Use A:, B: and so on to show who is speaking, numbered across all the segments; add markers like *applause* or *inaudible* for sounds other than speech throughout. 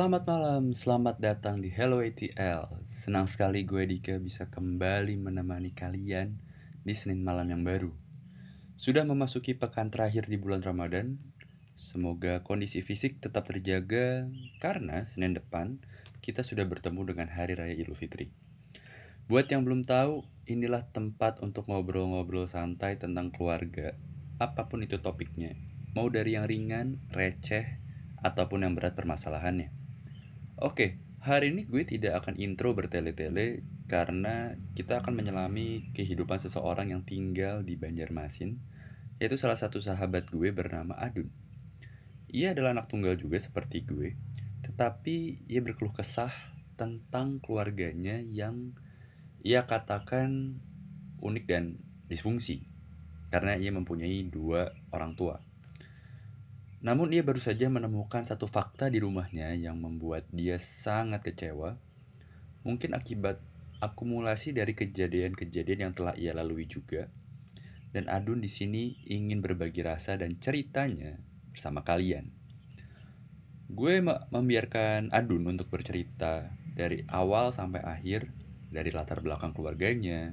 A: Selamat malam, selamat datang di Hello ATL. Senang sekali gue Dika bisa kembali menemani kalian di Senin malam yang baru. Sudah memasuki pekan terakhir di bulan Ramadan. Semoga kondisi fisik tetap terjaga karena Senin depan kita sudah bertemu dengan Hari Raya Idul Fitri. Buat yang belum tahu, inilah tempat untuk ngobrol-ngobrol santai tentang keluarga, apa pun itu topiknya. Mau dari yang ringan, receh, ataupun yang berat permasalahannya. Oke, hari ini gue tidak akan intro bertele-tele karena kita akan menyelami kehidupan seseorang yang tinggal di Banjarmasin, yaitu salah satu sahabat gue bernama Adun. Ia adalah anak tunggal juga seperti gue, tetapi ia berkeluh kesah tentang keluarganya yang ia katakan unik dan disfungsi karena ia mempunyai dua orang tua. Namun ia baru saja menemukan satu fakta di rumahnya yang membuat dia sangat kecewa. Mungkin akibat akumulasi dari kejadian-kejadian yang telah ia lalui juga. Dan Adun di sini ingin berbagi rasa dan ceritanya bersama kalian. Gue membiarkan Adun untuk bercerita dari awal sampai akhir, dari latar belakang keluarganya,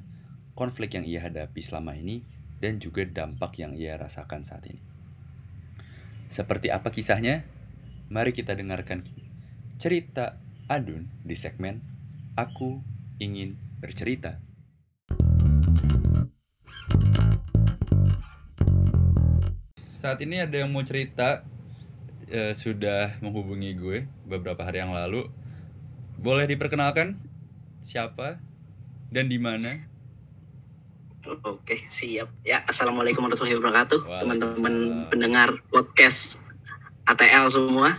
A: konflik yang ia hadapi selama ini, dan juga dampak yang ia rasakan saat ini. Seperti apa kisahnya? Mari kita dengarkan cerita Adun di segmen Aku Ingin Bercerita. Saat ini ada yang mau cerita eh, sudah menghubungi gue beberapa hari yang lalu. Boleh diperkenalkan siapa dan di mana?
B: Oke, siap. Ya, Assalamualaikum warahmatullahi wabarakatuh. Teman-teman pendengar podcast ATL semua.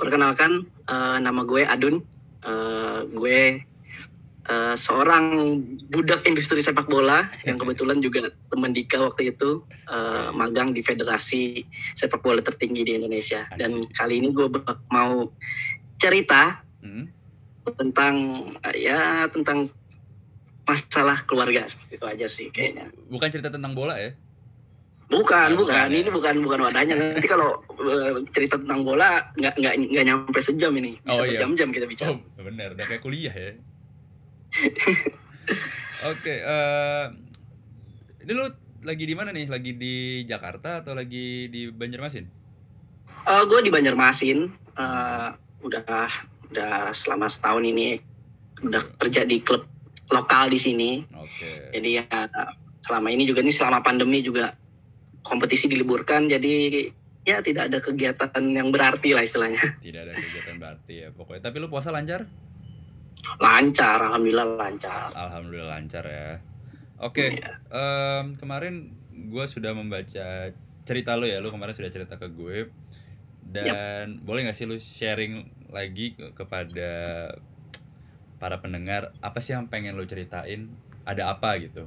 B: Perkenalkan, eh, nama gue Adun. Eh, gue eh, seorang budak industri sepak bola yang kebetulan juga teman Dika waktu itu eh, magang di federasi sepak bola tertinggi di Indonesia. Dan kali ini gue mau cerita
A: Hmm?
B: tentang ya tentang masalah keluarga seperti itu aja sih kayaknya.
A: Bukan cerita tentang bola ya?
B: Bukan,
A: Oh,
B: bukan.
A: ya?
B: Ini bukan bukan wadahnya. Nanti kalau eh, cerita tentang bola nggak nggak nggak nyampe sejam ini. Bisa
A: Oh, iya.
B: berjam-jam kita bicara.
A: Oh, benar, udah kayak kuliah ya. *laughs* Oke, eh ini lu lagi di mana nih? Lagi di Jakarta atau lagi di Banjarmasin?
B: Eh, gue di Banjarmasin eh, udah udah selama setahun ini udah kerja di klub lokal di sini.
A: Oke.
B: Jadi ya selama ini juga nih selama pandemi juga kompetisi diliburkan. Jadi ya tidak ada kegiatan yang berarti lah istilahnya. *laughs*
A: Tidak ada kegiatan berarti ya pokoknya. Tapi lu puasa lancar?
B: Lancar, alhamdulillah lancar.
A: Alhamdulillah lancar ya. Oke,
B: Iya.
A: em, kemarin gue sudah membaca cerita lu ya. Lu kemarin sudah cerita ke gue. Dan boleh gak sih lu sharing lagi ke- kepada para pendengar apa sih yang pengen lu ceritain? Ada apa gitu?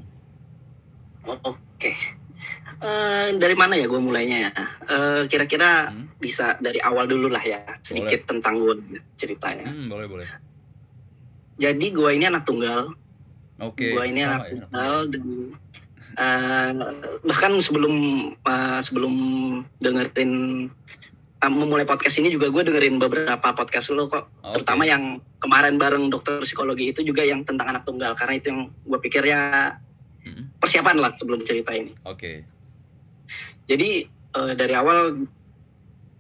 B: Oke. Eh, dari mana ya gue mulainya ya? Eh, kira-kira
A: Hmm?
B: bisa dari awal dulu lah ya, sedikit tentang gue ceritanya.
A: Hmm, boleh boleh.
B: Jadi gue ini anak tunggal,
A: Oke.
B: gue ini
A: sama
B: anak
A: ya,
B: tunggal dan eh, bahkan sebelum eh, sebelum dengerin memulai podcast ini juga gue dengerin beberapa podcast lo kok,
A: Oke.
B: terutama yang kemarin bareng dokter psikologi itu juga yang tentang anak tunggal karena itu yang gue pikir ya
A: Hmm,
B: persiapan lah sebelum cerita ini.
A: Oke.
B: Jadi eh, dari awal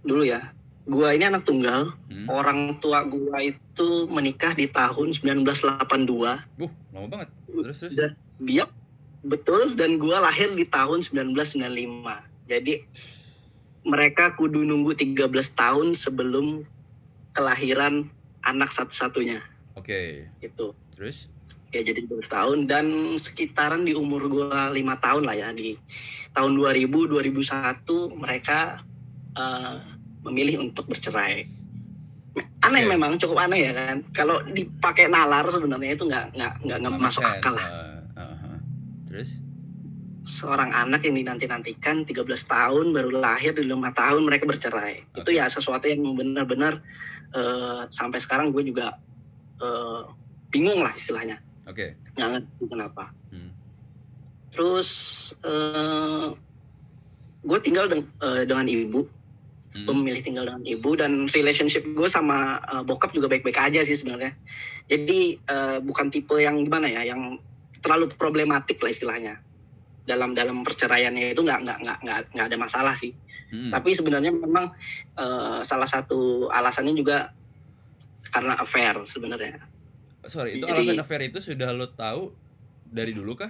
B: dulu ya, gua ini anak tunggal.
A: Hmm.
B: Orang tua gua itu menikah di tahun 1982.
A: Uh, lama banget. Terus terus.
B: Dan biak betul dan gua lahir di tahun 1995. Jadi mereka kudu nunggu 13 tahun sebelum kelahiran anak satu-satunya
A: Oke.
B: itu.
A: Terus?
B: Ya jadi 12 tahun dan sekitaran di umur gua lima tahun lah ya di tahun 2000 2001 mereka eh, memilih untuk bercerai. Aneh
A: Oke.
B: memang cukup aneh ya kan. Kalau dipakai nalar sebenarnya itu nggak nggak nggak masuk akal lah.
A: Eh, eh, eh. Terus?
B: Seorang anak yang dinanti-nantikan 13 tahun baru lahir di lima tahun mereka bercerai. Itu
A: Oke.
B: ya sesuatu yang benar-benar eh, sampai sekarang gue juga eh, bingung lah istilahnya.
A: Oke.
B: Nggak ngerti kenapa.
A: Hmm.
B: Terus eh gue tinggal deng- eh, dengan ibu gue
A: Hmm.
B: memilih tinggal dengan ibu dan relationship gue sama uh, bokap juga baik-baik aja sih sebenarnya jadi uh, bukan tipe yang gimana ya yang terlalu problematik lah istilahnya dalam dalam perceraiannya itu nggak nggak nggak nggak nggak ada masalah sih
A: Hmm.
B: tapi sebenarnya memang uh, salah satu alasannya juga karena affair sebenarnya
A: Sorry, itu
B: Jadi-
A: alasan affair itu sudah lo tahu dari dulu kah?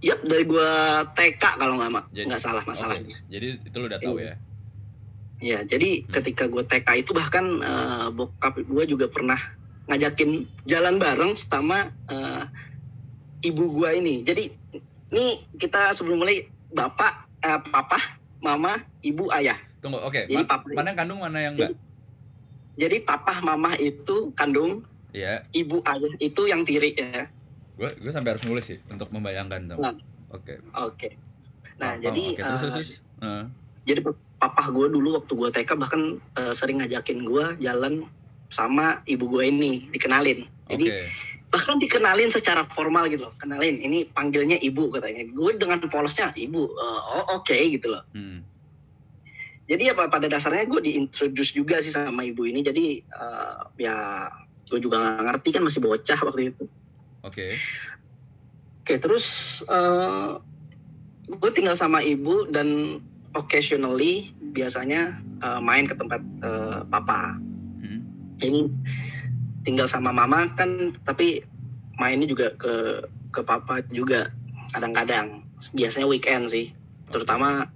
B: Yap dari gue TK kalau nggak nggak salah masalahnya
A: Jadi itu lo udah tahu ya?
B: Ya, jadi
A: Hmm.
B: ketika gue TK itu bahkan eh, bokap gue juga pernah ngajakin jalan bareng sama eh, ibu gue ini. Jadi ini kita sebelum mulai bapak, eh, papa, mama, ibu, ayah.
A: Tunggu, oke.
B: Jadi
A: Ma-
B: papa,
A: mana yang kandung, mana yang enggak?
B: jadi papa, mama itu kandung,
A: Iya,
B: ibu, ayah itu yang tiri ya.
A: gue gue sampai harus nulis sih untuk membayangkan tuh.
B: Nah.
A: Oke.
B: Oke. Nah, jadi
A: terus,
B: eh,
A: terus,
B: jadi papa gue dulu waktu gue TK bahkan eh, sering ngajakin gue jalan sama ibu gue ini dikenalin. Jadi
A: Oke.
B: Bahkan dikenalin secara formal gitu loh kenalin ini panggilnya ibu katanya gue dengan polosnya ibu "Eh, oh oke gitu loh
A: Hmm.
B: jadi apa pada dasarnya gue diintroduce juga sih sama ibu ini jadi eh, ya gue juga nggak ngerti kan masih bocah waktu itu
A: Oke.
B: oke terus eh, gue tinggal sama ibu dan occasionally biasanya eh, main ke tempat eh, papa
A: Hmm.
B: ini tinggal sama mama kan tapi mainnya juga ke ke papa juga kadang-kadang. Biasanya weekend sih. Terutama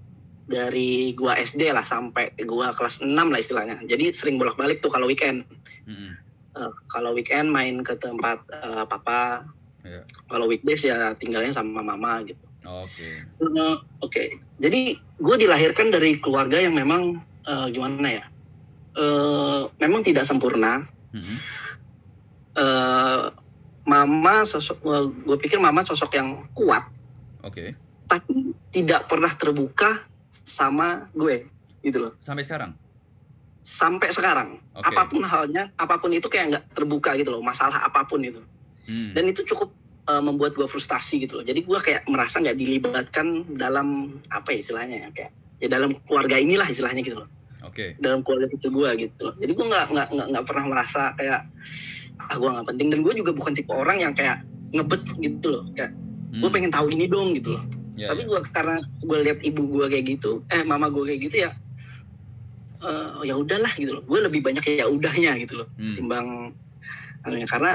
B: dari gua SD lah sampai gua kelas 6 lah istilahnya. Jadi sering bolak-balik tuh kalau weekend.
A: Hmm.
B: Eh, kalau weekend main ke tempat eh, papa.
A: Iya.
B: kalau weekdays ya tinggalnya sama mama gitu.
A: Oke.
B: Eh, oke. Jadi gue dilahirkan dari keluarga yang memang eh, gimana ya? Eh, memang tidak sempurna.
A: Hmm.
B: Eh mama sosok gue pikir mama sosok yang kuat
A: Oke.
B: tapi tidak pernah terbuka sama gue gitu loh
A: Sampai sekarang.
B: sampai sekarang
A: Oke.
B: apa pun halnya apa pun itu kayak nggak terbuka gitu loh masalah apa pun itu
A: Hmm.
B: dan itu cukup eh, membuat gue frustasi gitu loh jadi gue kayak merasa nggak dilibatkan dalam apa ya istilahnya ya kayak ya dalam keluarga inilah istilahnya gitu loh
A: Oke.
B: dalam keluarga kecil gue gitu loh jadi gue nggak nggak nggak pernah merasa kayak ah gue nggak penting dan gue juga bukan tipe orang yang kayak ngebet gitu loh kayak
A: Hmm.
B: gue pengen tahu ini dong gitu loh
A: Ya,
B: tapi
A: ya.
B: gue karena gue lihat ibu gue kayak gitu eh mama gue kayak gitu ya eh, ya udahlah gitu loh gue lebih banyak ya udahnya gitu loh
A: Hmm.
B: timbang anunya karena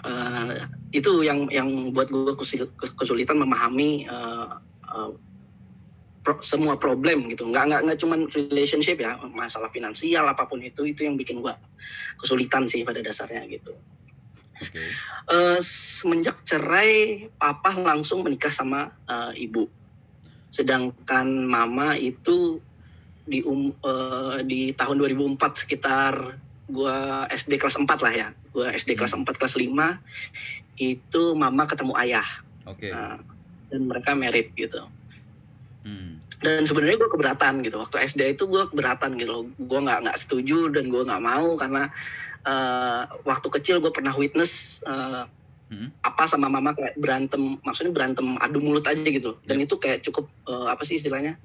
B: eh, itu yang yang buat gue kesul- kesulitan memahami eh, eh, pro- semua problem gitu. Nggak nggak nggak cuman relationship ya masalah finansial apa pun itu itu yang bikin gue kesulitan sih pada dasarnya gitu.
A: Oke.
B: Eh, semenjak cerai papa langsung menikah sama eh, ibu. Sedangkan mama itu di um, eh, di tahun 2004 sekitar gua SD kelas 4 lah ya. Gua SD kelas 4 kelas 5 itu mama ketemu ayah.
A: Oke.
B: Nah, dan mereka merit gitu
A: Hmm.
B: dan sebenarnya gue keberatan gitu. Waktu SD itu gue keberatan gitu loh. Gue nggak nggak setuju dan gue nggak mau karena eh, waktu kecil gue pernah witness eh,
A: Hmm.
B: apa sama mama kayak berantem. Maksudnya berantem adu mulut aja gitu loh. dan itu kayak cukup eh, apa sih istilahnya?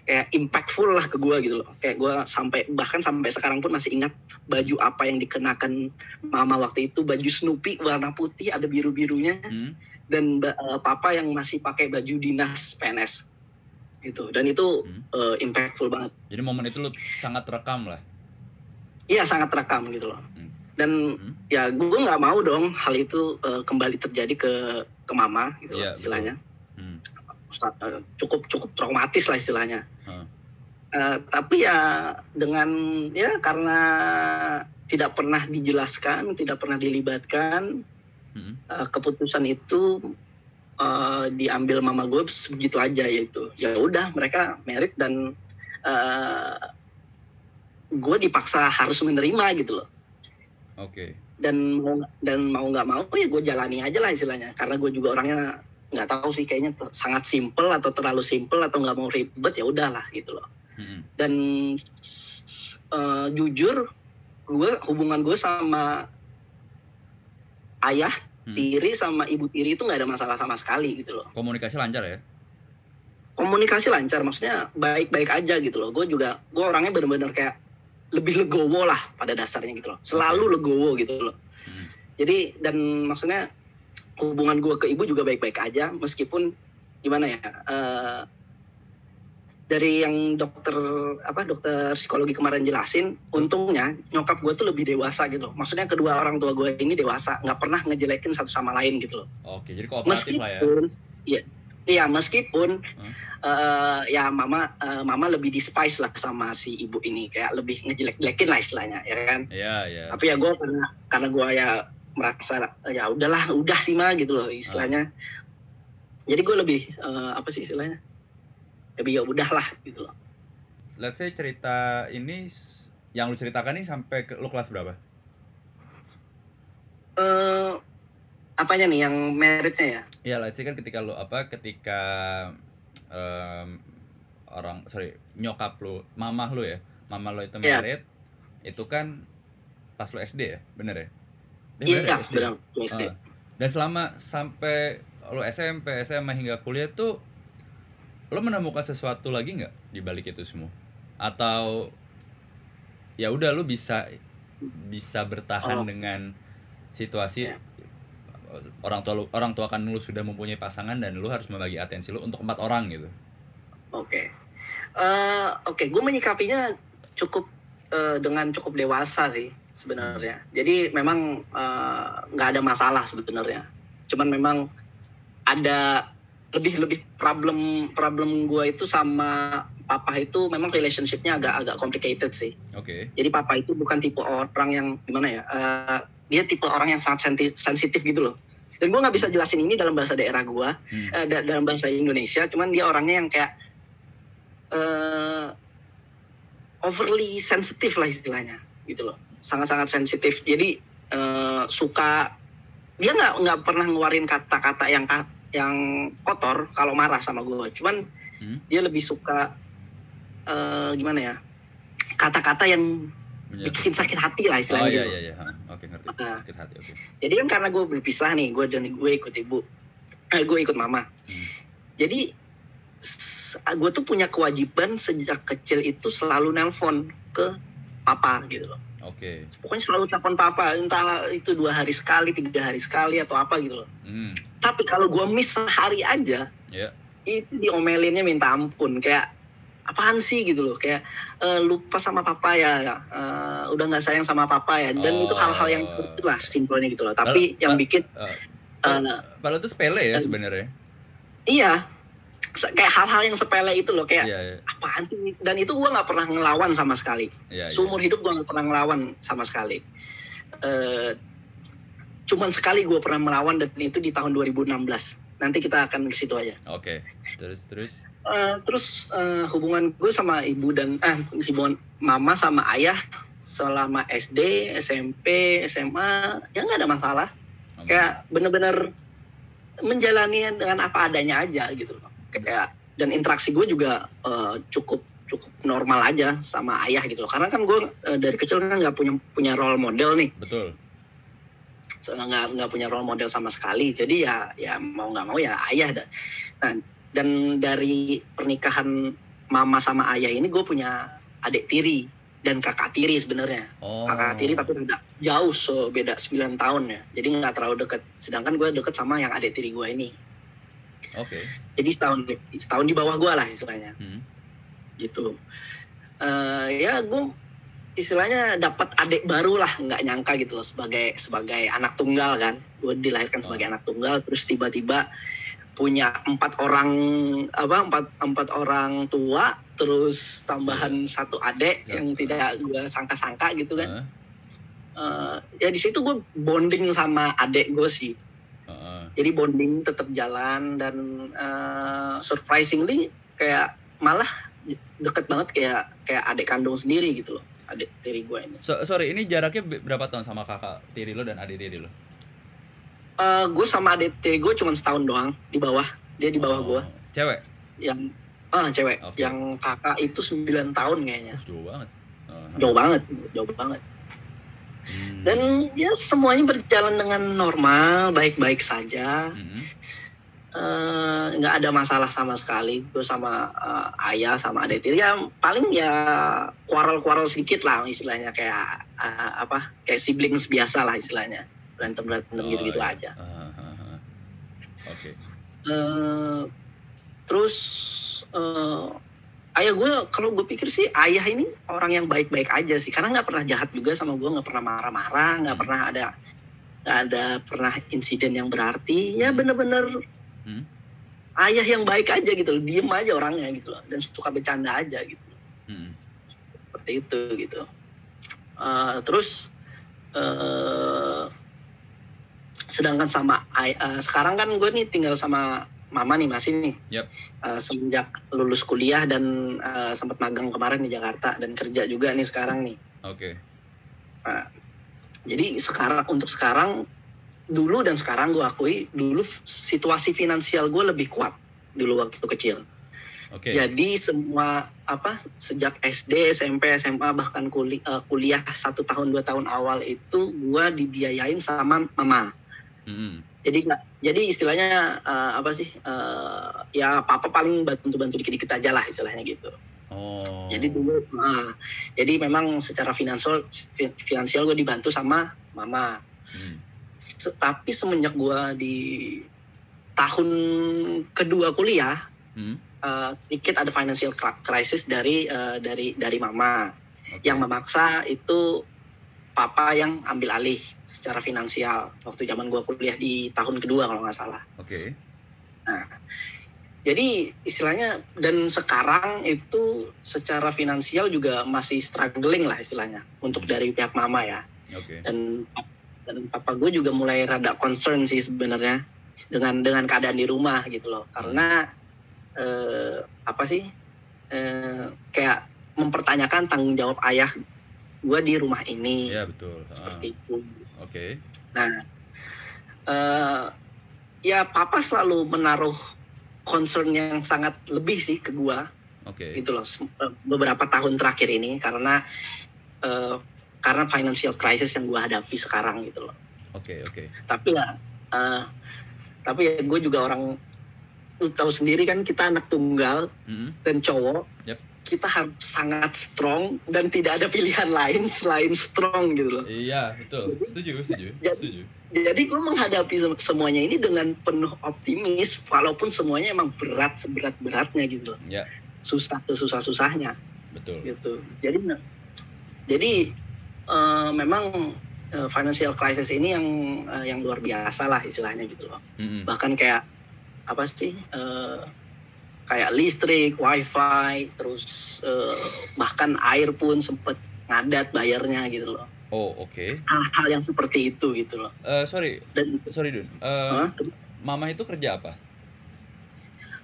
B: Kayak impactful lah ke gue gitu loh. Kayak gue sampai bahkan sampai sekarang pun masih ingat baju apa yang dikenakan mama waktu itu. Baju Snoopy warna putih ada biru birunya
A: Hmm.
B: dan eh, papa yang masih pakai baju dinas PNS gitu dan itu
A: Hmm.
B: eh, impactful banget
A: Jadi momen itu lu sangat rekam lah.
B: iya sangat rekam gitu loh
A: Hmm.
B: dan
A: Hmm.
B: ya gue nggak mau dong hal itu eh, kembali terjadi ke ke mama gitu loh, istilahnya
A: Hmm.
B: Ustaz, eh, cukup cukup traumatis lah istilahnya
A: Hmm.
B: Eh, tapi ya dengan ya karena tidak pernah dijelaskan tidak pernah dilibatkan
A: Hmm.
B: keputusan itu eh, diambil mama gue begitu aja yaitu ya udah mereka merit dan eh, gue dipaksa harus menerima gitu loh
A: Oke.
B: dan mau dan mau nggak mau ya gue jalani aja lah istilahnya karena gue juga orangnya nggak tahu sih kayaknya sangat simple atau terlalu simple atau nggak mau ribet ya udahlah gitu loh
A: Hmm.
B: dan eh, jujur gue hubungan gue sama ayah
A: Hmm.
B: tiri sama ibu tiri itu nggak ada masalah sama sekali gitu loh
A: Komunikasi lancar ya?
B: komunikasi lancar maksudnya baik-baik aja gitu loh gue juga gue orangnya bener-bener kayak lebih legowo lah pada dasarnya gitu loh selalu legowo gitu loh
A: Hmm.
B: jadi dan maksudnya hubungan gue ke ibu juga baik-baik aja meskipun gimana ya eh, dari yang dokter apa dokter psikologi kemarin jelasin untungnya nyokap gue tuh lebih dewasa gitu loh. Maksudnya kedua orang tua gue ini dewasa nggak pernah ngejelekin satu sama lain gitu loh.
A: Oke, jadi kooperatif lah ya.
B: meskipun iya iya meskipun eh, ya mama eh, mama lebih dispice lah sama si ibu ini. Kayak lebih ngejelek-jelekin lah istilahnya ya kan?
A: Iya, iya.
B: tapi ya gue karena karena gue ya merasa ya udahlah udah sih mah gitu loh istilahnya. Jadi gue lebih eh, apa sih istilahnya lebih ya udahlah gitu loh
A: Let's say cerita ini yang lu ceritakan ini sampai ke lu kelas berapa?
B: eh apanya nih yang meritnya ya
A: Ya, let's say kan ketika lu apa ketika em, orang sorry nyokap lu, mamah lu ya, mama lu itu
B: Iya.
A: merit, itu kan pas lu SD ya, bener ya? Eh,
B: iya
A: bener ya, SD?
B: SD
A: Ah. Dan selama sampai lu SMP, SMA hingga kuliah tuh lu menemukan sesuatu lagi nggak di balik itu semua? Atau ya udah lu bisa bisa bertahan
B: Oh.
A: dengan situasi
B: Ya.
A: orang tua lu orang tua kan lu sudah mempunyai pasangan dan lu harus membagi atensi lu untuk empat orang gitu.
B: Oke, Eh, oke, gue menyikapinya cukup eh, dengan cukup dewasa sih sebenarnya. Jadi memang eh, nggak ada masalah sebenarnya. Cuman memang ada lebih lebih problem problem gue itu sama papa itu memang relationshipnya agak agak complicated sih.
A: Oke.
B: Jadi papa itu bukan tipe orang yang gimana ya? eh, dia tipe orang yang sangat sensitif gitu loh. Dan gue nggak bisa jelasin ini dalam bahasa daerah gue
A: Hmm.
B: eh, da- dalam bahasa Indonesia cuman dia orangnya yang kayak eh overly sensitif lah istilahnya gitu loh sangat-sangat sensitif jadi eh, suka dia nggak nggak pernah ngeluarin kata-kata yang yang kotor kalau marah sama gue cuman
A: Hmm.
B: dia lebih suka eh, gimana ya kata-kata yang bikin sakit hati lah
A: Oh
B: istilahnya
A: iya
B: gitu.
A: iya iya. Oke ngerti.
B: Nah.
A: Sakit hati oke.
B: Jadi kan karena gue berpisah nih, gue dan gue ikut ibu, eh, gue ikut mama.
A: Hmm.
B: Jadi gue tuh punya kewajiban sejak kecil itu selalu nelpon ke papa gitu loh.
A: Oke.
B: Pokoknya selalu telepon papa, entah itu dua hari sekali, tiga hari sekali atau apa gitu loh.
A: Hmm.
B: Tapi kalau gue miss sehari aja,
A: Ya.
B: itu diomelinnya minta ampun kayak apaan sih gitu loh kayak eh, lupa sama papa ya eh, udah nggak sayang sama papa ya dan
A: Oh.
B: itu hal-hal yang lah simpelnya gitu loh tapi
A: Lalu-
B: yang bikin
A: eh,
B: eh,
A: Padahal itu sepele ya sebenarnya.
B: Iya, kayak hal-hal yang sepele itu loh, kayak
A: Iya iya
B: apaan sih? Dan itu gua nggak pernah ngelawan sama sekali.
A: iya. iya.
B: Seumur hidup gua nggak pernah ngelawan sama sekali. Eh, cuman sekali gua pernah melawan dan itu di tahun 2016. Nanti kita akan ke situ aja.
A: Oke. Terus terus.
B: Eh, terus eh, hubungan gue sama ibu dan eh hubungan mama sama ayah selama SD, SMP, SMA ya nggak ada masalah.
A: Aman.
B: kayak bener-bener menjalani dengan apa adanya aja gitu loh kayak dan interaksi gue juga eh, cukup cukup normal aja sama ayah gitu loh. Karena kan gue eh, dari kecil kan nggak punya punya role model nih.
A: Betul.
B: So, nggak nggak punya role model sama sekali. Jadi ya ya mau nggak mau ya ayah dah nah, dan dari pernikahan mama sama ayah ini gue punya adik tiri dan kakak tiri sebenarnya.
A: Oh.
B: kakak tiri tapi beda jauh so beda 9 tahun ya. Jadi nggak terlalu deket. Sedangkan gue deket sama yang adik tiri gue ini
A: Oke.
B: jadi setahun setahun di bawah gue lah istilahnya
A: Hmm.
B: gitu Eh ya gue istilahnya dapat adik baru lah nggak nyangka gitu loh sebagai sebagai anak tunggal kan gue dilahirkan sebagai anak tunggal terus tiba-tiba punya empat orang apa empat empat orang tua terus tambahan satu adik
A: Ya.
B: yang tidak gue sangka-sangka gitu kan
A: Heeh.
B: Eh, ya di situ gue bonding sama adik gue sih. Jadi bonding tetap jalan dan eh, surprisingly kayak malah deket banget kayak kayak adik kandung sendiri gitu loh adik tiri gue ini
A: So, sorry, ini jaraknya be- berapa tahun sama kakak tiri lo dan adik tiri lo?
B: Eh, gue sama adik tiri gue cuma setahun doang di bawah dia di bawah
A: Oh,
B: gue
A: Cewek?
B: yang ah cewek
A: Oke.
B: yang kakak itu 9 tahun kayaknya
A: Oh, jauh banget. Oh,
B: jauh banget jauh banget
A: hmm.
B: dan ya semuanya berjalan dengan normal baik-baik saja
A: Hmm.
B: eh, nggak ada masalah sama sekali gue sama eh, ayah sama adik tiri ya paling ya quarrel-quarrel sedikit lah istilahnya kayak eh, apa kayak siblings biasa lah istilahnya berantem berantem
A: Oh,
B: gitu-gitu
A: iya.
B: aja
A: Ah, ah, ah. Oke.
B: Eh, terus ayah gue kalau gue pikir sih ayah ini orang yang baik-baik aja sih karena nggak pernah jahat juga sama gue nggak pernah marah-marah nggak
A: Hmm.
B: pernah ada nggak ada pernah insiden yang berarti ya
A: Hmm.
B: bener-bener
A: Hmm.
B: ayah yang baik aja gitu loh diem aja orangnya gitu loh dan suka bercanda aja gitu
A: Hmm.
B: seperti itu gitu Eh, terus eh sedangkan sama eh, sekarang kan gue nih tinggal sama mama nih masih nih
A: Yap.
B: Eh, semenjak lulus kuliah dan eh, sempat magang kemarin di Jakarta dan kerja juga nih sekarang nih
A: Oke.
B: jadi sekarang untuk sekarang dulu dan sekarang gue akui dulu situasi finansial gue lebih kuat dulu waktu kecil
A: Oke.
B: Jadi semua apa sejak SD, SMP, SMA bahkan kuliah, kuliah satu tahun dua tahun awal itu gua dibiayain sama mama.
A: Mm-mm.
B: Jadi nggak, jadi istilahnya eh, apa sih? eh, ya papa paling bantu-bantu dikit-dikit aja lah istilahnya gitu.
A: Oh.
B: Jadi dulu, ah, jadi memang secara finansial fi- finansial gue dibantu sama mama.
A: Hmm.
B: Se- tapi semenjak gua di tahun kedua kuliah
A: Hmm.
B: eh, sedikit ada financial cri- crisis dari eh, dari dari mama
A: Oke.
B: yang memaksa itu papa yang ambil alih secara finansial waktu zaman gua kuliah di tahun kedua kalau nggak salah.
A: Oke.
B: Jadi istilahnya dan sekarang itu secara finansial juga masih struggling lah istilahnya untuk dari pihak mama ya.
A: Oke.
B: Dan dan papa gue juga mulai rada concern sih sebenarnya dengan dengan keadaan di rumah gitu loh karena eh, apa sih eh, kayak mempertanyakan tanggung jawab ayah gue di rumah ini
A: Iya betul. Ah,
B: seperti itu.
A: Oke.
B: Nah, eh, ya papa selalu menaruh concern yang sangat lebih sih ke gua
A: Oke.
B: gitu loh eh, beberapa tahun terakhir ini karena eh, karena financial crisis yang gua hadapi sekarang gitu loh.
A: Oke. Oke.
B: Tapi ya, eh, tapi ya gue juga orang lu tahu sendiri kan kita anak tunggal
A: Mm-mm.
B: dan cowok.
A: Yep.
B: Kita harus sangat strong dan tidak ada pilihan lain selain strong gitu loh.
A: Iya betul. Setuju. Setuju. *laughs*
B: Jadi-
A: Setuju.
B: jadi gue menghadapi sem- semuanya ini dengan penuh optimis walaupun semuanya emang berat seberat beratnya gitu loh
A: Ya
B: susah sesusah susahnya
A: betul.
B: gitu jadi jadi eh, memang eh, financial crisis ini yang eh, yang luar biasa lah istilahnya gitu loh
A: Mm-mm.
B: bahkan kayak apa sih eh, kayak listrik wifi terus eh, bahkan air pun sempet ngadat bayarnya gitu loh
A: Oh oke.
B: hal-hal yang seperti itu gitu loh
A: Eh, sorry.
B: dan
A: Sorry Dun.
B: Hah?
A: Mama itu kerja apa?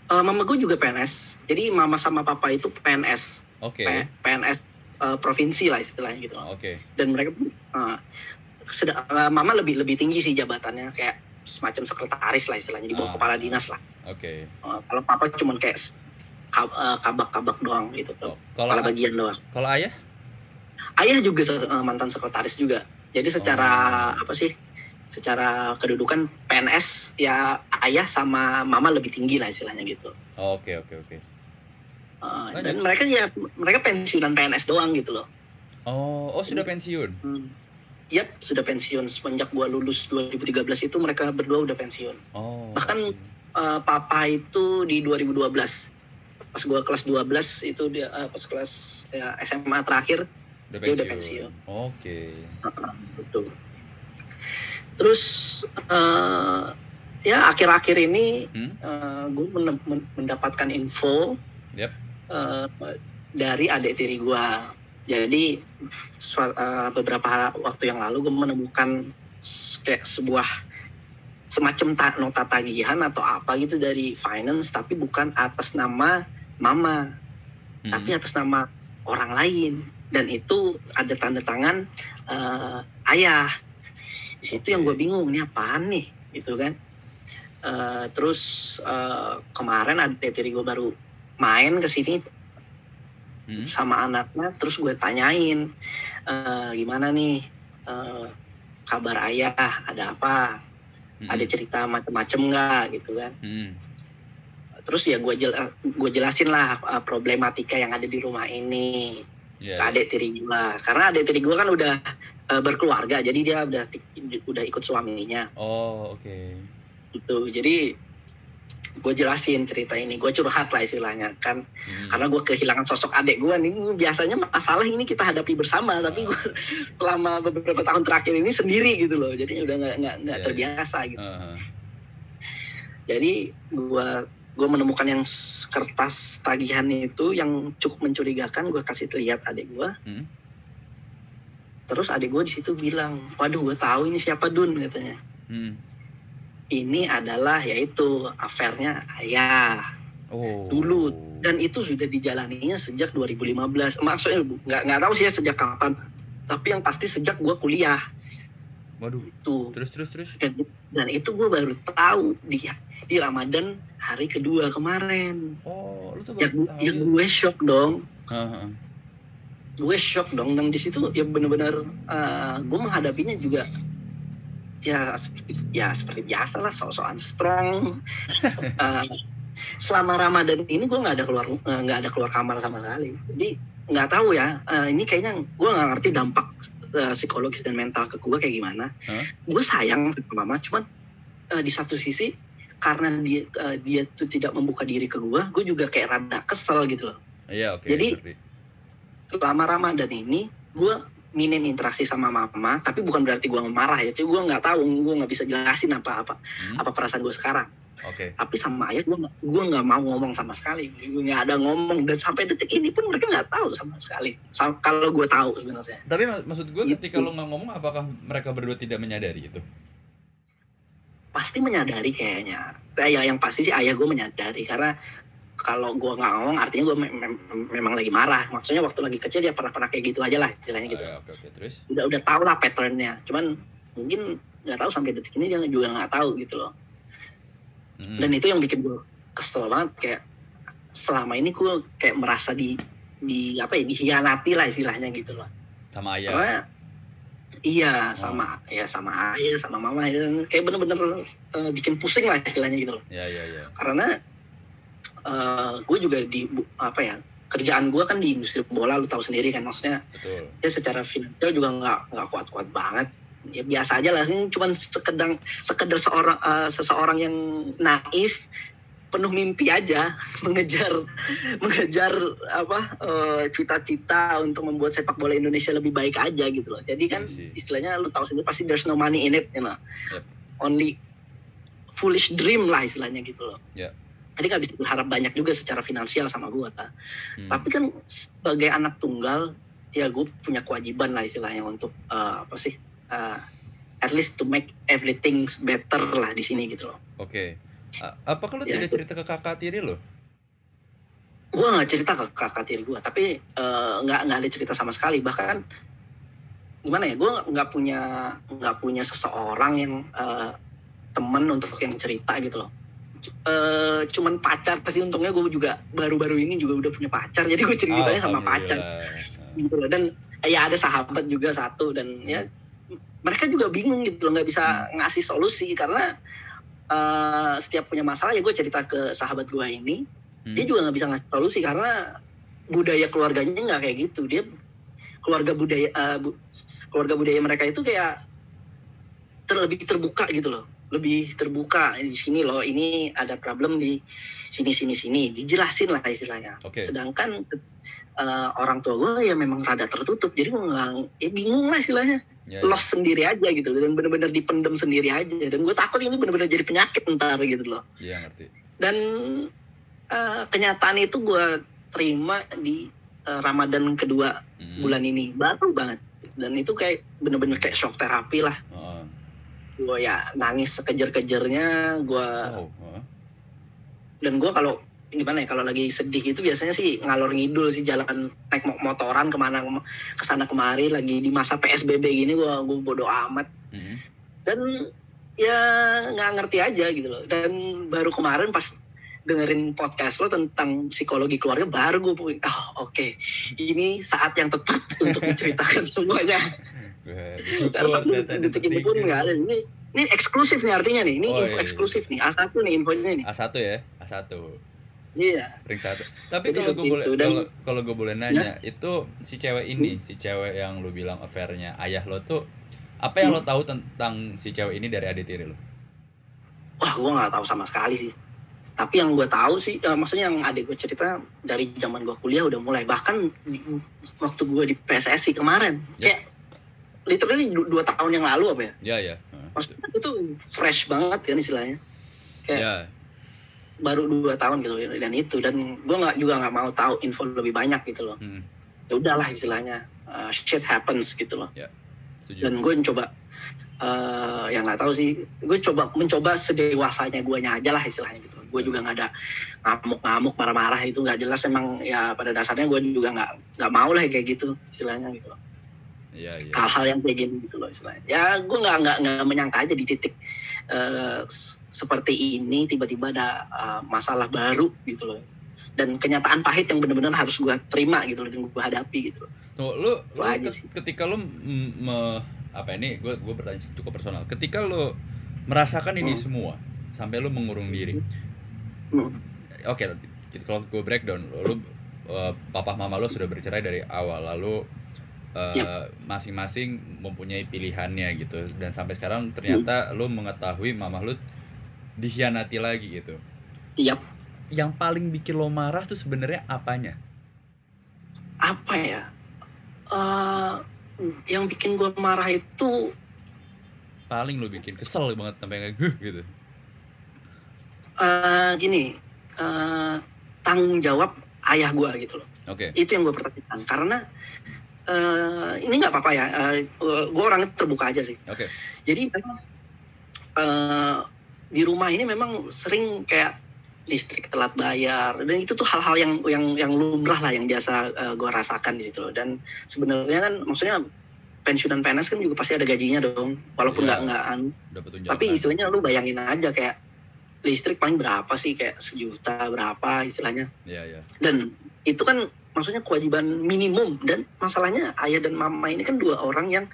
B: Eh, mama gue juga PNS. Jadi mama sama papa itu PNS,
A: Oke.
B: P- PNS eh, provinsi lah istilahnya gitu.
A: Oke.
B: Dan mereka eh, seda- eh, mama lebih lebih tinggi sih jabatannya kayak semacam sekretaris lah istilahnya di bawah
A: Ah.
B: kepala dinas lah.
A: Oke.
B: Eh, kalau papa cuman kayak eh, kabak-kabak doang gitu,
A: Oh,
B: kepala
A: Kalau
B: bagian doang.
A: kalau ayah?
B: Ayah juga eh, mantan sekretaris juga. Jadi secara apa sih? Secara kedudukan PNS ya ayah sama mama lebih tinggi lah istilahnya gitu.
A: Oh, Oke oke oke.
B: Uh,
A: Lanjut.
B: dan mereka ya mereka pensiunan PNS doang gitu loh.
A: Oh oh sudah pensiun.
B: Yap, sudah pensiun semenjak gua lulus 2013 itu mereka berdua udah pensiun.
A: Oh.
B: Bahkan-. Uh, papa itu di 2012. Pas gua kelas 12 itu dia uh, pas kelas ya, SMA terakhir
A: udah
B: dia udah
A: pensiun. Oke.
B: betul. Terus uh, ya akhir-akhir ini
A: Hmm?
B: gue mendapatkan info
A: Yap.
B: uh, dari adik tiri gue. Jadi uh, beberapa waktu yang lalu gue menemukan kayak sebuah semacam ta- nota tagihan atau apa gitu dari finance, tapi bukan atas nama mama,
A: Hmm.
B: tapi atas nama orang lain. Dan itu ada tanda tangan uh, ayah. Di situ yang gue bingung, ini apaan nih, gitu kan? Eh, terus eh, kemarin ada tiri gue baru main ke sini
A: Hmm?
B: sama anaknya terus gue tanyain eh, gimana nih? Eh, kabar ayah? Ada apa?
A: Mm-mm.
B: ada cerita macem-macem nggak? Gitu kan.
A: Mm-mm.
B: terus ya gue jel gue jelasin lah uh, problematika yang ada di rumah ini
A: Iya,
B: ke adik tiri gue karena adik tiri gue kan udah uh, berkeluarga jadi dia udah udah ikut suaminya.
A: Oh, oke.
B: gitu. Jadi gue jelasin cerita ini. Gue curhat lah istilahnya kan.
A: Mm.
B: karena gue kehilangan sosok adik gue nih. Biasanya masalah ini kita hadapi bersama tapi gue *laughs* selama beberapa tahun terakhir ini sendiri gitu loh. Jadi udah nggak nggak nggak
A: Iya,
B: terbiasa gitu.
A: Uh-huh.
B: jadi gue gue menemukan yang kertas tagihan itu yang cukup mencurigakan. Gue kasih lihat adik gue
A: Hmm.
B: terus adik gue di situ bilang waduh gue tahu ini siapa Dun katanya.
A: Hmm.
B: Ini adalah yaitu afernya ayah
A: Oh.
B: Dulu. dan itu sudah dijalaninya sejak 2015 maksudnya bu- nggak nggak tahu sih ya sejak kapan tapi yang pasti sejak gue kuliah
A: Waduh.
B: tuh
A: Terus terus terus.
B: dan, dan itu gue baru tahu di di Ramadan hari kedua kemarin
A: Oh, lu tuh
B: ya,
A: tahu.
B: ya gue shock dong
A: Heeh.
B: gue shock dong dan di situ ya bener-bener eh, gue menghadapinya juga ya seperti ya seperti biasa lah sok-sokan strong *laughs* Eh, selama Ramadan ini gue nggak ada keluar eh, nggak ada keluar kamar sama sekali jadi nggak tahu ya eh, ini kayaknya gue nggak ngerti dampak eh, psikologis dan mental ke gue kayak gimana
A: Hah?
B: gue sayang sama mama cuman eh, di satu sisi karena dia eh, dia tuh tidak membuka diri ke gue gue juga kayak rada kesel gitu loh
A: Iya, oke.
B: Jadi- selama Ramadan ini gue minim interaksi sama mama tapi bukan berarti gue marah ya gue nggak tahu gue nggak bisa jelasin apa apa
A: Hmm.
B: apa perasaan gue sekarang
A: Oke.
B: tapi sama ayah gue gue nggak mau ngomong sama sekali gue nggak ada ngomong dan sampai detik ini pun mereka nggak tahu sama sekali Sam- kalau gue tahu sebenarnya
A: Tapi mak- maksud gue
B: Itu.
A: ketika lu nggak ngomong apakah mereka berdua tidak menyadari itu?
B: pasti menyadari kayaknya ya yang pasti sih ayah gue menyadari karena kalau gue nggak ngomong artinya gue me- me- memang lagi marah maksudnya waktu lagi kecil dia pernah pernah kayak gitu aja lah istilahnya gitu
A: Oh, ya, oke oke terus.
B: udah udah tahu lah patternnya cuman mungkin nggak tahu sampai detik ini dia juga nggak tahu gitu loh
A: Mm.
B: dan itu yang bikin gue kesel banget kayak selama ini gue kayak merasa di di apa ya dihianati lah istilahnya gitu loh
A: sama ayah.
B: karena iya sama ya sama ayah sama mama dan kayak bener-bener eh, bikin pusing lah istilahnya gitu loh
A: Ya ya ya.
B: karena gue juga di apa ya kerjaan gue kan di industri bola lu tahu sendiri kan maksudnya
A: Betul.
B: ya secara finansial juga nggak nggak kuat-kuat banget ya biasa aja lah ini cuman sekedar sekedar seorang eh, seseorang yang naif penuh mimpi aja *laughs* mengejar mengejar apa eh, cita-cita untuk membuat sepak bola Indonesia lebih baik aja gitu loh jadi kan
A: I see.
B: istilahnya lu tahu sendiri pasti there's no money in it you know
A: Yep.
B: only foolish dream lah istilahnya gitu loh
A: Yep.
B: Jadi nggak bisa berharap banyak juga secara finansial sama gua
A: Hmm.
B: tapi kan sebagai anak tunggal ya gue punya kewajiban lah istilahnya untuk eh, apa sih eh, at least to make everything better lah di sini gitu loh
A: Oke. A- apa kalau
B: Ya,
A: tidak
B: itu.
A: cerita ke kakak tiri lo?
B: gue nggak cerita ke kakak tiri gue tapi eh, nggak nggak ada cerita sama sekali bahkan gimana ya gue nggak punya nggak punya seseorang yang eh, temen untuk yang cerita gitu loh Eh, cuman pacar pasti untungnya gue juga baru-baru ini juga udah punya pacar. Jadi gue ceritanya sama pacar gitu loh. Dan ya ada sahabat juga satu dan ya mereka juga bingung gitu loh nggak bisa ngasih solusi karena eh, setiap punya masalah ya gue cerita ke sahabat gue ini
A: Hmm.
B: dia juga nggak bisa ngasih solusi karena budaya keluarganya nggak kayak gitu. Dia keluarga budaya eh, bu- keluarga budaya mereka itu kayak terlebih terbuka gitu loh lebih terbuka di sini loh ini ada problem di sini sini sini dijelasin lah istilahnya
A: Oke.
B: sedangkan eh, orang tua gue ya memang rada tertutup jadi gue nggak ya bingung lah istilahnya
A: Ya, ya.
B: lost sendiri aja gitu dan bener-bener dipendem sendiri aja dan gue takut ini bener-bener jadi penyakit ntar gitu loh
A: Iya ngerti.
B: dan eh, kenyataan itu gue terima di eh, Ramadan kedua
A: Hmm.
B: bulan ini baru banget dan itu kayak bener-bener kayak shock terapi lah
A: Heeh.
B: Gue ya nangis sekejar-kejarnya gue
A: Oh, heeh.
B: dan gue kalau gimana ya kalau lagi sedih gitu biasanya sih ngalor ngidul sih jalan naik mo- motoran ke mana ke sana kemari lagi di masa psbb gini gue gue bodo amat
A: Mhm.
B: dan ya nggak ngerti aja gitu loh dan baru kemarin pas dengerin podcast lo tentang psikologi keluarga baru gue oh oke ini saat yang tepat untuk *laughs* menceritakan semuanya *laughs* Detik, ini pun
A: tertrigger.
B: nggak ada ini ini eksklusif nih artinya nih. Ini
A: Oh,
B: info
A: iya, iya.
B: eksklusif nih. A1 nih infonya nih.
A: A1 ya, A1.
B: Iya.
A: Ring satu. Tapi kalau gue boleh kalau kalau gue boleh nanya, itu si cewek ini, si cewek yang lu bilang affair-nya ayah lo tuh apa yang lo
B: Hmm.
A: tahu tentang si cewek ini dari adik tiri lo?
B: Wah, gue nggak tahu sama sekali sih. Tapi yang gue tahu sih, eh, maksudnya yang adik gue cerita dari zaman gue kuliah udah mulai. Bahkan di- waktu gue di PSSI kemarin,
A: Ya.
B: kayak literally du- dua tahun yang lalu apa ya?
A: Ya ya. Heeh.
B: Maksudnya itu fresh banget kan istilahnya. Kayak
A: Ya,
B: baru dua tahun gitu dan itu dan gue nggak juga nggak mau tahu info lebih banyak gitu loh.
A: hmm,
B: Ya udahlah istilahnya uh, shit happens gitu loh.
A: setuju.
B: Dan gue coba eh yang nggak tahu sih, gue coba mencoba sedewasanya guanya aja lah istilahnya gitu. Gue juga nggak ada ngamuk-ngamuk marah-marah itu nggak jelas emang ya pada dasarnya gue juga nggak nggak mau lah kayak gitu istilahnya gitu loh.
A: Iya iya.
B: hal-hal yang kayak gini gitu loh istilahnya. Ya gue nggak nggak nggak menyangka aja di titik s- seperti ini tiba-tiba ada eh, masalah baru gitu loh. Dan kenyataan pahit yang benar-benar harus gue terima gitu loh dan gue hadapi gitu loh.
A: Tuh, lu, lu
B: aja sih.
A: ketika lu me- apa ini gue gue bertanya cukup personal. Ketika lu merasakan ini
B: Hmm.
A: semua sampai lu mengurung diri.
B: Hmm.
A: Oke, kalau gue breakdown, lu eh, papa mama lu sudah bercerai dari awal lalu eh, masing-masing mempunyai pilihannya gitu dan sampai sekarang ternyata lu mengetahui mama lu dikhianati lagi gitu.
B: Iya
A: Yang paling bikin lo marah tuh sebenarnya apanya?
B: apa ya? Eh, yang bikin gue marah itu
A: Paling lu bikin kesel banget sampai kayak "Huh," gitu.
B: eh, gini eh, tanggung jawab ayah gue gitu loh.
A: Oke.
B: itu yang gue pertanyakan karena eh, ini nggak apa-apa ya gue orangnya terbuka aja sih
A: Oke.
B: jadi eh, di rumah ini memang sering kayak listrik telat bayar dan itu tuh hal-hal yang yang yang lumrah lah yang biasa gue rasakan di situ loh dan sebenarnya kan maksudnya pensiunan PNS kan juga pasti ada gajinya dong walaupun
A: Iya.
B: nggak nggak anu.
A: Dapat tunjangan.
B: tapi istilahnya lu bayangin aja kayak listrik paling berapa sih kayak sejuta berapa istilahnya
A: Iya, iya.
B: dan itu kan maksudnya kewajiban minimum dan masalahnya ayah dan mama ini kan dua orang yang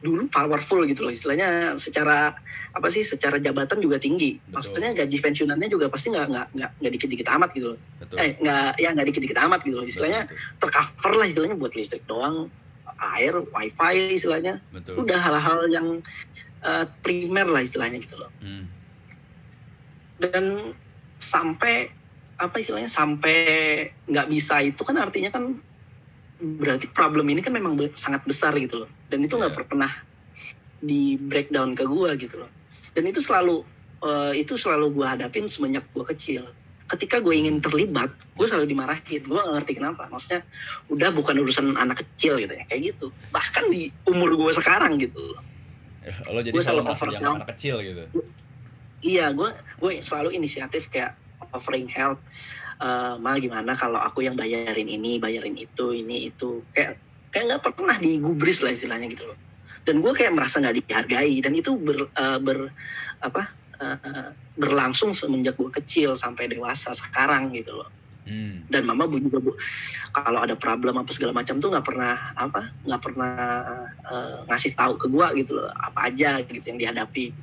B: dulu powerful gitu loh istilahnya secara apa sih secara jabatan juga tinggi
A: Betul.
B: maksudnya gaji pensiunannya juga pasti nggak nggak nggak nggak dikit dikit amat gitu loh
A: Betul.
B: eh nggak ya nggak dikit dikit amat gitu loh istilahnya
A: Betul,
B: tercover lah istilahnya buat listrik doang air wifi istilahnya
A: betul.
B: udah hal-hal yang eh, primer lah istilahnya gitu loh
A: Hmm.
B: dan sampai apa istilahnya sampai nggak bisa itu kan artinya kan berarti problem ini kan memang sangat besar gitu loh. Dan itu nggak
A: Iya.
B: pernah di breakdown ke gua gitu loh. Dan itu selalu eh, itu selalu gua hadapin semenjak gua kecil. Ketika gue ingin terlibat gue selalu dimarahin. Gue gak ngerti kenapa. Maksudnya udah bukan urusan anak kecil gitu ya. Kayak gitu. Bahkan di umur gue sekarang gitu loh.
A: Lo jadi
B: Gua
A: selalu
B: overwhelmed.
A: anak kecil gitu.
B: Iya, gue gue selalu inisiatif kayak offering help. Eh mal gimana kalau aku yang bayarin ini, bayarin itu, ini itu, kayak kayak nggak pernah digubris lah istilahnya gitu loh. Dan gue kayak merasa nggak dihargai dan itu ber, eh, ber apa eh, berlangsung semenjak gue kecil sampai dewasa sekarang gitu loh.
A: Hmm.
B: Dan mama bu juga bu kalau ada problem apa segala macam tuh nggak pernah apa nggak pernah eh, ngasih tahu ke gue gitu loh apa aja gitu yang dihadapi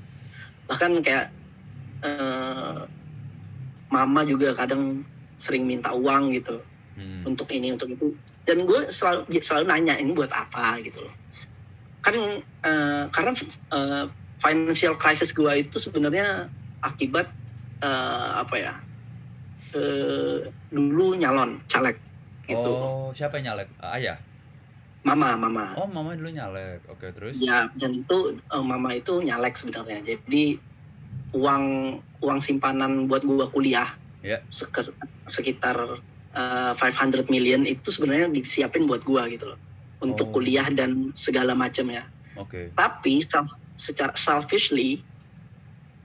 B: bahkan kayak eh, mama juga kadang sering minta uang gitu
A: Hmm.
B: untuk ini untuk itu dan gue selalu selalu nanya ini buat apa gitu loh kan eh, karena eh, financial crisis gue itu sebenarnya akibat eh, apa ya eh, dulu nyalon caleg gitu
A: Oh, siapa yang nyalek? Ayah.
B: mama mama
A: Oh, mama dulu nyalek. Oke, terus?
B: ya dan itu mama itu nyalek sebenarnya jadi uang uang simpanan buat gua kuliah
A: Ya.
B: se- ke- sekitar eh, 500 million itu sebenarnya disiapin buat gua gitu loh untuk
A: Oh.
B: kuliah dan segala macamnya
A: Oke.
B: tapi self- secara selfishly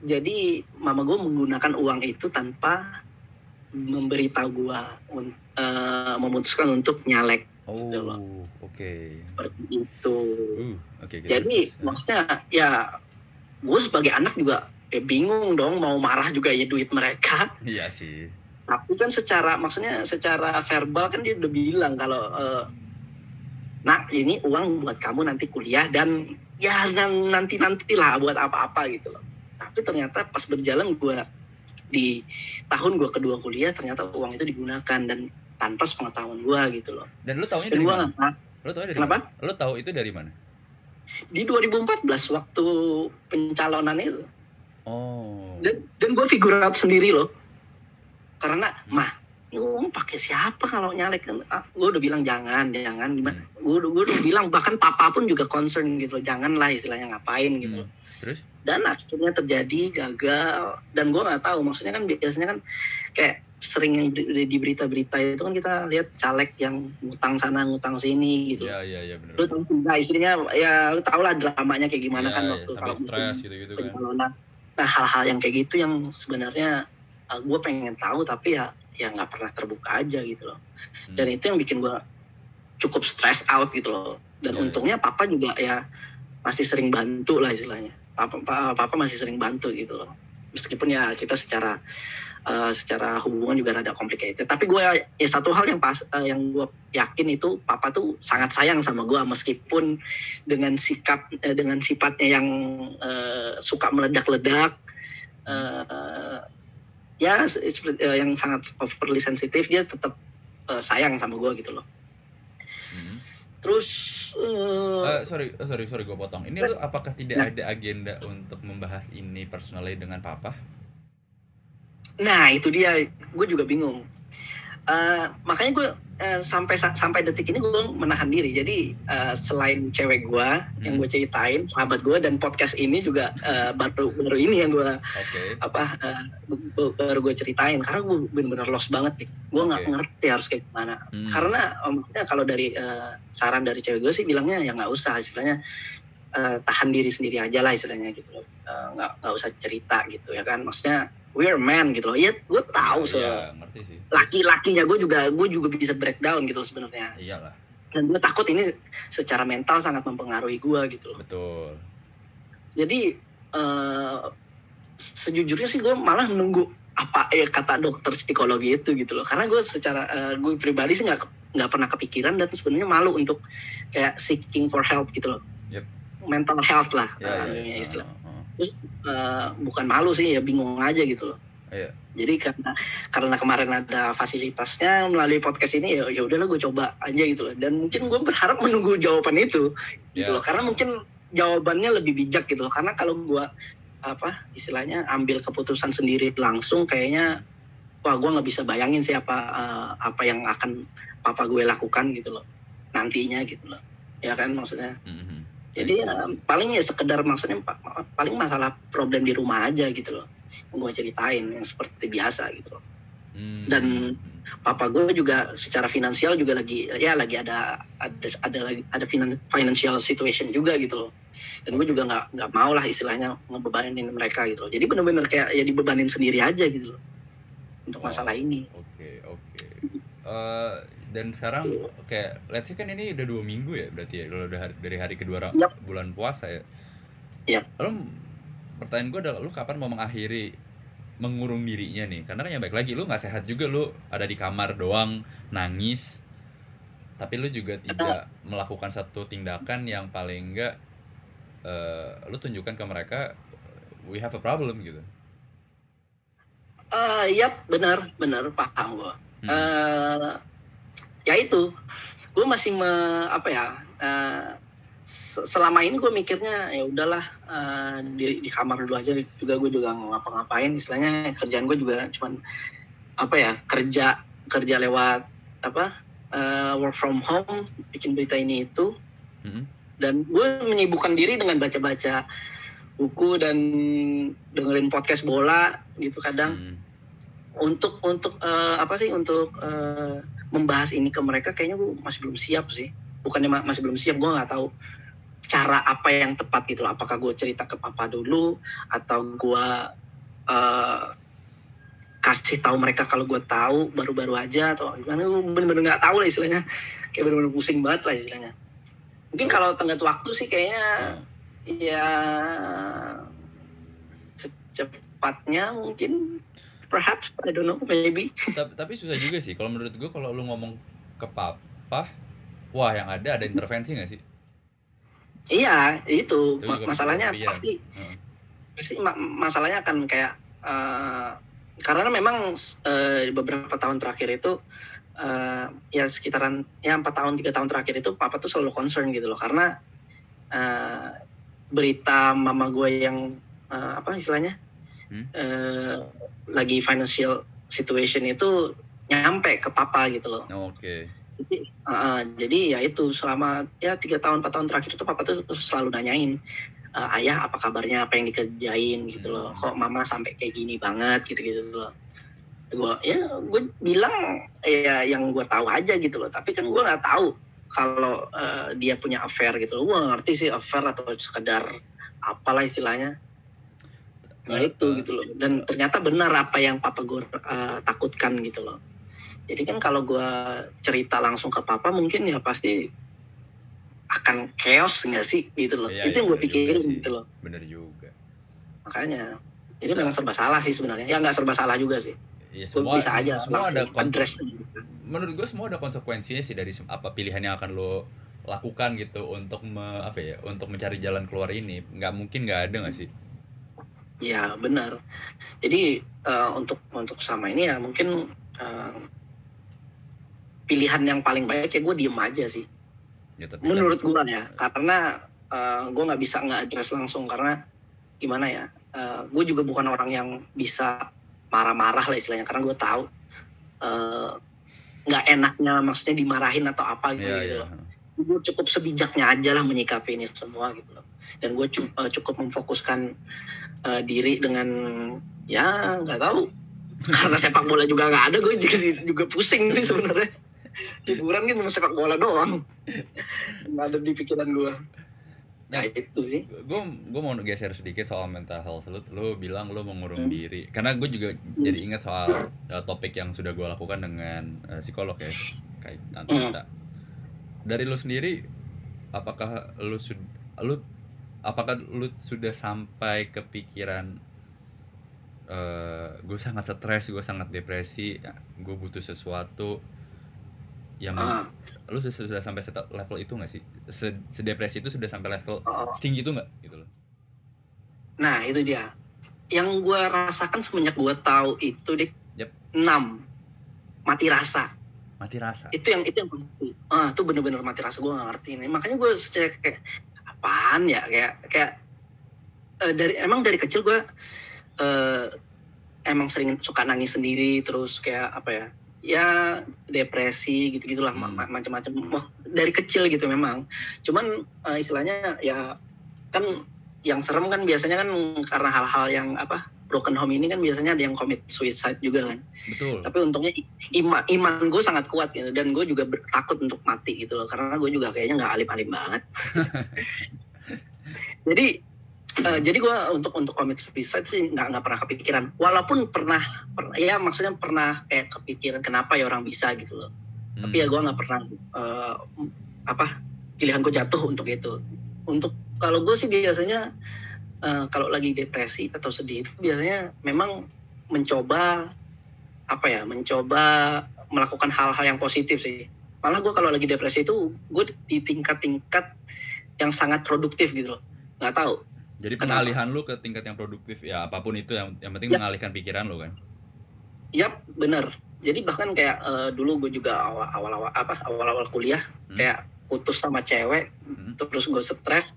B: jadi mama gue menggunakan uang itu tanpa memberitahu gua eh, memutuskan untuk nyalek
A: Oh,
B: Gitu loh.
A: oke.
B: seperti itu
A: Uh, oke. oke,
B: jadi
A: terus.
B: maksudnya ya gue sebagai anak juga ya bingung dong mau marah juga ya duit mereka
A: Iya sih.
B: tapi kan secara maksudnya secara verbal kan dia udah bilang kalau eh, nak ini uang buat kamu nanti kuliah dan ya nanti nantilah buat apa-apa gitu loh tapi ternyata pas berjalan gue di tahun gue kedua kuliah ternyata uang itu digunakan dan tanpa sepengetahuan gue gitu loh
A: Dan lu taunya
B: dan
A: dari mana? Lu taunya dari
B: Kenapa?
A: mana? Lu tahu itu dari mana?
B: di 2014 waktu pencalonan itu
A: Oh.
B: dan dan gue figure out sendiri loh karena
A: Hmm.
B: mah uang pakai siapa kalau nyalek kan ah, gue udah bilang jangan jangan gimana
A: Hmm.
B: gue udah gue udah bilang bahkan papa pun juga concern gitu loh jangan lah istilahnya ngapain gitu
A: Hmm. Terus?
B: dan akhirnya terjadi gagal dan gue nggak tahu maksudnya kan biasanya kan kayak sering yang di, di berita-berita itu kan kita lihat caleg yang ngutang sana ngutang sini gitu
A: Iya, iya, iya benar.
B: lu tahu nah istrinya ya lu tau lah dramanya kayak gimana
A: Iya,
B: kan
A: iya,
B: waktu kalau
A: stres gitu-gitu kan.
B: pencalonan nah hal-hal yang kayak gitu yang sebenarnya gue pengen tahu tapi ya ya nggak pernah terbuka aja gitu loh
A: Hmm.
B: dan itu yang bikin gue cukup stress out gitu loh dan
A: Iya, iya.
B: untungnya papa juga ya masih sering bantu lah istilahnya papa papa, papa masih sering bantu gitu loh meskipun ya kita secara eh, secara hubungan juga rada complicated tapi gue ya satu hal yang pas eh, yang gue yakin itu papa tuh sangat sayang sama gue meskipun dengan sikap eh, dengan sifatnya yang eh, suka meledak-ledak eh, ya yang sangat overly sensitif dia tetap eh, sayang sama gue gitu loh. Terus eh,
A: Eh, sorry, sorry, sorry gue potong. Ini lu apakah tidak
B: Nah.
A: ada agenda untuk membahas ini personally dengan papa?
B: Nah itu dia, gue juga bingung. Eh, makanya gue eh, sampai sampai detik ini gue menahan diri. Jadi eh, selain cewek gue yang gue ceritain, sahabat gue dan podcast ini juga eh, baru baru ini yang gue
A: Oke.
B: apa b- baru gue ceritain karena gue bener-bener lost banget nih. Gue nggak
A: Oke.
B: ngerti harus kayak gimana.
A: Hmm.
B: Karena eh, maksudnya kalau dari eh, saran dari cewek gue sih bilangnya ya nggak usah istilahnya eh, tahan diri sendiri aja lah istilahnya gitu loh. Nggak nggak usah cerita gitu ya kan. Maksudnya we're man gitu loh. Iya, gue tahu se
A: Iya, ngerti sih.
B: laki-lakinya gue juga gue juga bisa breakdown gitu sebenarnya.
A: Iyalah,
B: Dan gue takut ini secara mental sangat mempengaruhi gue gitu loh.
A: betul.
B: Jadi eh, sejujurnya sih gue malah menunggu apa ya kata dokter psikologi itu gitu loh. Karena gue secara eh, gue pribadi sih nggak nggak pernah kepikiran dan sebenarnya malu untuk kayak seeking for help gitu loh.
A: Yep.
B: Mental health lah
A: Ya,
B: eh,
A: ya, ya.
B: istilah.
A: Heeh.
B: Eh, bukan malu sih ya bingung aja gitu loh.
A: Iya.
B: Jadi karena karena kemarin ada fasilitasnya melalui podcast ini ya ya udahlah gue coba aja gitu loh. Dan mungkin gue berharap menunggu jawaban itu gitu
A: Ya.
B: loh. Karena mungkin jawabannya lebih bijak gitu loh. Karena kalau gue apa istilahnya ambil keputusan sendiri langsung kayaknya wah gue nggak bisa bayangin sih apa eh, apa yang akan papa gue lakukan gitu loh nantinya gitu loh. Ya kan maksudnya.
A: Mhm.
B: Jadi ya, paling ya sekedar maksudnya pa- paling masalah problem di rumah aja gitu loh. Gue ceritain yang seperti biasa gitu loh.
A: Hmm.
B: Dan- Papa gue juga secara finansial juga lagi ya lagi ada ada ada ada finan- financial situation juga gitu loh. Dan gue juga nggak nggak mau lah istilahnya ngebebanin mereka gitu loh. Jadi bener-bener kayak ya dibebanin sendiri aja gitu loh untuk
A: Oh.
B: masalah ini.
A: Oke, oke. Eh, dan sekarang kayak let's say kan ini udah dua minggu ya berarti ya kalau udah hari- dari hari kedua
B: Yap.
A: bulan puasa ya.
B: Yap.
A: Lalu pertanyaan gue adalah lu kapan mau mengakhiri mengurung dirinya nih? Karena kan yang baik lagi lu nggak sehat juga lu ada di kamar doang nangis. Tapi lu juga tidak melakukan satu tindakan yang paling enggak eh lu tunjukkan ke mereka we have a problem gitu.
B: Eh, yap benar benar paham gue.
A: Hmm.
B: eh ya itu gue masih me, apa ya eh, se- selama ini gue mikirnya ya udahlah eh, di di kamar dulu aja juga gue juga nggak ngapa-ngapain istilahnya kerjaan gue juga cuman apa ya kerja kerja lewat apa eh, work from home bikin berita ini itu
A: Hmm.
B: dan gue menyibukkan diri dengan baca-baca buku dan dengerin podcast bola gitu kadang
A: Hmm.
B: Untuk untuk eh, apa sih untuk eh, membahas ini ke mereka kayaknya gue masih belum siap sih. Bukannya ma- masih belum siap gue nggak tahu cara apa yang tepat gitu apakah gue cerita ke papa dulu atau gue eh, kasih tahu mereka kalau gue tahu baru-baru aja atau gimana? Gue bener-bener nggak tahu lah istilahnya. Kayak bener-bener pusing banget lah istilahnya. Mungkin kalau tenggat waktu sih kayaknya ya secepatnya mungkin perhaps I don't know maybe.
A: Tapi, tapi susah juga sih. Kalau menurut gue kalau lu ngomong ke papa wah yang ada ada intervensi gak sih?
B: Iya itu.
A: Itu
B: masalahnya
A: kepikiran.
B: pasti
A: Heeh.
B: pasti ma- masalahnya akan kayak eh, karena memang eh, beberapa tahun terakhir itu eh, ya sekitaran ya empat tahun tiga tahun terakhir itu papa tuh selalu concern gitu loh. Karena eh, berita mama gue yang eh, apa istilahnya
A: Hmm?
B: eh, lagi financial situation itu nyampe ke papa gitu loh.
A: Oh, Oke.
B: jadi, uh, jadi ya itu selama ya tiga tahun empat tahun terakhir itu papa tuh selalu nanyain "Eh, ayah apa kabarnya? Apa yang dikerjain? gitu loh. Kok mama sampai kayak gini banget? gitu gitu loh. Gue ya gue bilang ya yang gue tahu aja gitu loh. Tapi kan gue nggak tahu kalau eh, dia punya affair gitu loh. Gue ngerti sih affair atau sekedar apalah istilahnya nah itu gitu loh. Dan ternyata benar apa yang papa gue eh, takutkan gitu loh. Jadi kan kalau gue cerita langsung ke papa mungkin ya pasti akan chaos nggak sih gitu loh.
A: Iya,
B: itu yang
A: iya,
B: gue pikirin gitu loh.
A: Bener juga.
B: makanya jadi memang serba salah sih sebenarnya. Ya nggak serba salah juga sih.
A: Ya,
B: gue
A: semua
B: bisa aja
A: semua ada
B: address
A: menurut gue semua ada konsekuensinya sih dari apa pilihan yang akan lo lakukan gitu untuk me- apa ya untuk mencari jalan keluar ini. Nggak mungkin nggak ada nggak sih
B: ya benar. Jadi eh, untuk untuk sama ini ya mungkin eh, pilihan yang paling baik ya gue diem aja sih.
A: Ya tapi
B: menurut gue ya karena gue nggak bisa nggak address langsung karena gimana ya gue juga bukan orang yang bisa marah-marah lah istilahnya karena gue tahu nggak enaknya maksudnya dimarahin atau apa gitu,
A: Iya,
B: gitu.
A: iya.
B: loh gue cukup sebijaknya aja lah menyikapi ini semua gitu loh. Dan gue cu- eh, cukup memfokuskan eh, diri dengan ya nggak tahu. *laughs* Karena sepak bola juga nggak ada gue jadi juga pusing sih sebenarnya. Hiburan gitu sepak bola doang. Nggak ada di pikiran gue nah itu sih.
A: Gue gue mau geser sedikit soal mental health. Lu lu bilang lu mengurung
B: Hmm.
A: diri. Karena gue juga jadi ingat soal uh, topik yang sudah gue lakukan dengan uh, psikolog ya kaitan
B: Hmm.
A: Dari lu sendiri apakah lu lu apakah lu sudah sampai kepikiran eh gue sangat stres gue sangat depresi gue butuh sesuatu yang
B: Ah,
A: lu sudah, sudah sampai level itu gak sih? Se- sedepresi itu sudah sampai level
B: oh.
A: setinggi itu nggak gitu loh?
B: Nah itu dia. Yang gue rasakan semenjak gue tahu itu di
A: Yep.
B: 6 mati rasa
A: mati rasa.
B: Itu yang itu yang ah itu bener-bener mati rasa gue gak ngerti ini makanya gue cek kayak apaan ya? Kayak kayak eh, dari emang dari kecil gue eh, emang sering suka nangis sendiri terus kayak apa ya ya depresi gitu gitulah
A: Hmm.
B: macam-macam. Dari kecil gitu memang. Cuman eh, istilahnya ya kan yang serem kan biasanya kan karena hal-hal yang apa broken home ini kan biasanya ada yang commit suicide juga kan.
A: Betul.
B: Tapi untungnya i- ima, iman gue sangat kuat gitu. Dan gue juga ber- takut untuk mati gitu loh. Karena gue juga kayaknya nggak alim-alim banget. *laughs* Jadi eh, jadi gue untuk untuk commit suicide sih nggak nggak pernah kepikiran. Walaupun pernah pernah ya maksudnya pernah kayak kepikiran kenapa ya orang bisa gitu loh.
A: Hmm.
B: tapi ya gue nggak pernah eh, apa pilihan gue jatuh untuk itu. Untuk kalau gue sih biasanya eh, kalau lagi depresi atau sedih itu biasanya memang mencoba apa ya mencoba melakukan hal-hal yang positif sih malah gue kalau lagi depresi itu gue di tingkat-tingkat yang sangat produktif gitu loh nggak tahu
A: jadi
B: Kenapa?
A: pengalihan lu ke tingkat yang produktif ya apa pun itu yang yang penting
B: Ya.
A: mengalihkan pikiran lu kan
B: Yap, bener. Jadi bahkan kayak eh, dulu gue juga awal awal apa awal awal kuliah
A: Hmm.
B: kayak putus sama cewek,
A: Hmm.
B: terus gue stres.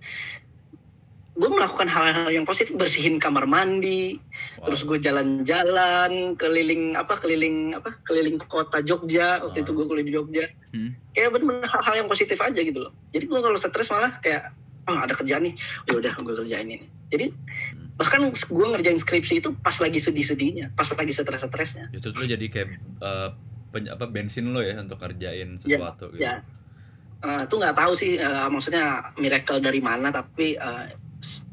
B: Gue melakukan hal-hal yang positif, bersihin kamar mandi,
A: Wow.
B: terus gue jalan-jalan keliling apa keliling apa keliling kota Jogja waktu itu gue kuliah di Jogja.
A: Hmm.
B: Kayak bener-bener hal-hal yang positif aja gitu loh. Jadi gue kalau stres malah kayak oh ada kerjaan nih, ya udah gue kerjain ini. Jadi
A: Hmm.
B: bahkan gue ngerjain skripsi itu pas lagi sedih-sedihnya, pas lagi stres-stresnya.
A: justru tuh jadi kayak eh, peny- apa bensin lo ya untuk kerjain sesuatu gitu
B: ya. Eh, itu nggak tahu sih eh, maksudnya miracle dari mana tapi eh, s-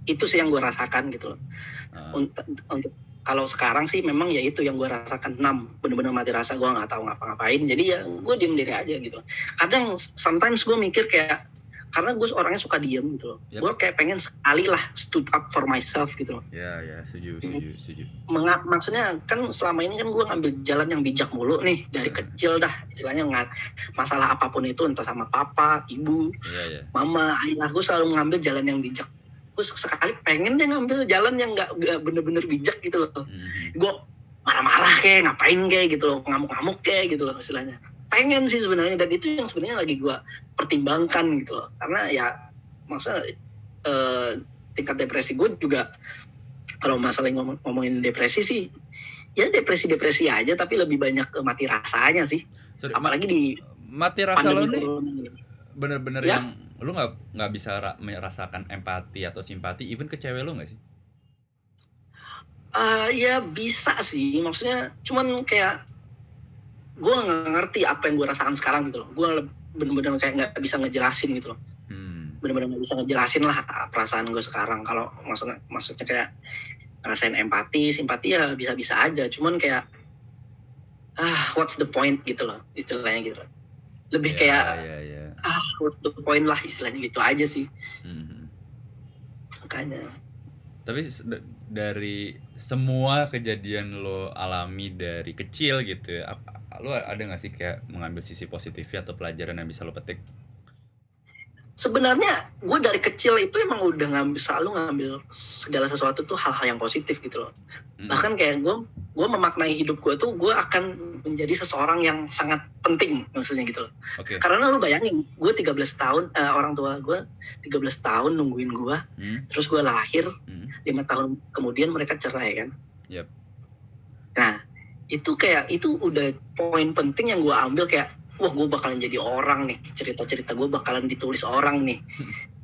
B: itu sih yang gue rasakan gitu loh.
A: Ah,
B: untuk, untuk kalau sekarang sih memang ya itu yang gue rasakan enam. Bener-bener mati rasa gue nggak tahu ngapa-ngapain. Jadi ya gue diem diri aja gitu kadang sometimes gue mikir kayak karena gue orangnya suka diem gitu loh.
A: Yap.
B: gue kayak pengen sekali lah stood up for myself gitu loh.
A: Ya, ya, setuju, setuju, setuju.
B: Menga- maksudnya kan selama ini kan gue ngambil jalan yang bijak mulu nih dari
A: Iya.
B: kecil dah. Istilahnya nggak masalah apa pun itu entah sama papa ibu
A: Iya, ya.
B: mama ayah gue selalu mengambil jalan yang bijak gue sekali pengen deh ngambil jalan yang nggak bener-bener bijak gitu loh.
A: Mhm.
B: gue marah-marah kayak ngapain kayak gitu loh ngamuk-ngamuk kayak gitu loh istilahnya. Pengen sih sebenarnya dan itu yang sebenarnya lagi gue pertimbangkan gitu loh. Karena ya masa eh, tingkat depresi gue juga kalau masalah ngomong, ngomongin depresi sih ya depresi-depresi aja tapi lebih banyak ke mati rasanya sih.
A: Sorry,
B: apalagi di
A: mati rasa lo nih bener-bener
B: Ya.
A: yang lu nggak nggak bisa ra- merasakan empati atau simpati even ke cewek lu nggak sih?
B: Eh, ya bisa sih maksudnya cuman kayak gue nggak ngerti apa yang gue rasakan sekarang gitu loh gue bener-bener kayak nggak bisa ngejelasin gitu loh
A: Hmm.
B: bener-bener nggak bisa ngejelasin lah perasaan gue sekarang kalau maksudnya maksudnya kayak ngerasain empati simpati ya bisa-bisa aja cuman kayak ah what's the point gitu loh istilahnya gitu loh lebih
A: Ya,
B: kayak
A: ya, ya.
B: Ah what's the point lah istilahnya gitu aja sih
A: Mhm.
B: makanya
A: Tapi dari semua kejadian lo alami dari kecil gitu ya, lo ada nggak sih kayak mengambil sisi positifnya atau pelajaran yang bisa lo petik?
B: sebenarnya gue dari kecil itu emang udah ngambil selalu ngambil segala sesuatu tuh hal-hal yang positif gitu loh
A: Hmm.
B: bahkan kayak gue gue memaknai hidup gue tuh gue akan menjadi seseorang yang sangat penting maksudnya gitu loh
A: Oke.
B: karena lu bayangin gue 13 tahun eh, orang tua gue 13 tahun nungguin gue
A: Hmm.
B: terus gue lahir
A: Hmm.
B: lima tahun kemudian mereka cerai kan
A: Yep.
B: nah itu kayak itu udah poin penting yang gue ambil kayak wah gue bakalan jadi orang nih cerita-cerita gue bakalan ditulis orang nih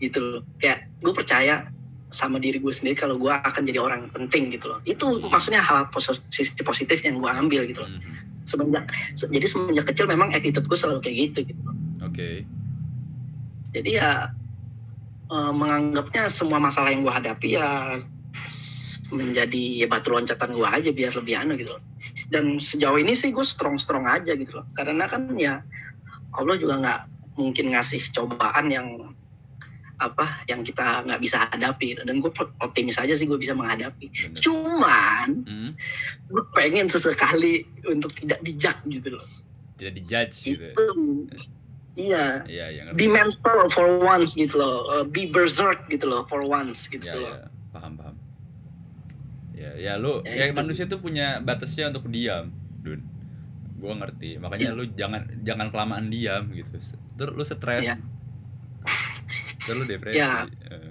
B: gitu loh kayak gue percaya sama diri gue sendiri kalau gue akan jadi orang penting gitu loh itu maksudnya hal sisi positif yang gue ambil gitu loh
A: Mhm.
B: semenjak se- jadi semenjak kecil memang attitude gue selalu kayak gitu gitu loh.
A: Oke.
B: jadi ya eh, menganggapnya semua masalah yang gue hadapi ya menjadi ya batu loncatan gue aja biar lebih anu gitu loh. dan sejauh ini sih gue strong strong aja gitu loh karena kan ya Allah juga nggak mungkin ngasih cobaan yang apa yang kita nggak bisa hadapi dan gue optimis aja sih gue bisa menghadapi
A: Bener.
B: cuman
A: Hmm.
B: gue pengen sesekali untuk tidak bijak gitu loh
A: Tidak dijudge gitu. ya.
B: itu iya
A: iya ngerti.
B: be mental for once gitu loh Uh, be berserk gitu loh for once gitu
A: Ya,
B: loh
A: ya, paham, paham. Ya, ya lu
B: Ya,
A: ya,
B: itu.
A: manusia tuh punya batasnya untuk diam, Dun. Gua ngerti. Makanya
B: Iya.
A: lu jangan jangan kelamaan diam gitu. Terus lu stres.
B: Iya.
A: Terus lu depresi.
B: Ya.
A: Eh,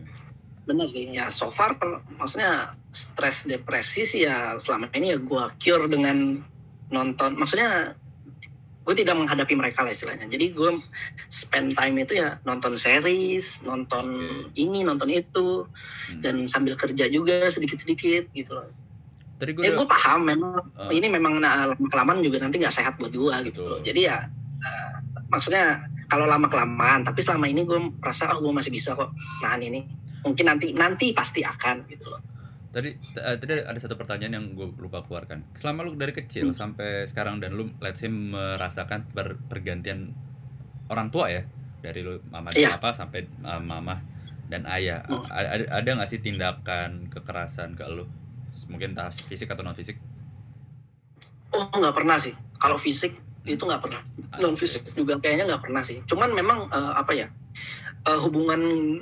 B: bener sih ya so far maksudnya stres depresi sih ya selama ini ya gue cure dengan nonton maksudnya gue tidak menghadapi mereka lah istilahnya jadi gue spend time itu ya nonton series nonton
A: Oke.
B: ini nonton itu
A: hmm.
B: dan sambil kerja juga sedikit sedikit gitu loh
A: Tadi gua
B: ya
A: udah
B: gue paham memang
A: Eh.
B: ini memang nah, lama kelamaan juga nanti nggak sehat buat gue gitu
A: Betul.
B: loh jadi ya eh, maksudnya kalau lama kelamaan tapi selama ini gue merasa oh gue masih bisa kok nahan ini mungkin nanti nanti pasti akan gitu loh
A: tadi eh, tadi ada satu pertanyaan yang gue lupa keluarkan. Selama lu dari kecil
B: Hmm.
A: sampai sekarang dan lu let's say merasakan per- pergantian orang tua ya dari lu mama dan
B: Iya.
A: papa sampai uh, mama dan ayah.
B: Hmm.
A: Ada ada nggak sih tindakan kekerasan ke lu? Mungkin entah fisik atau non fisik?
B: oh nggak pernah sih kalau fisik itu nggak pernah. Non fisik juga kayaknya nggak pernah sih. Cuman memang eh, apa ya eh, hubungan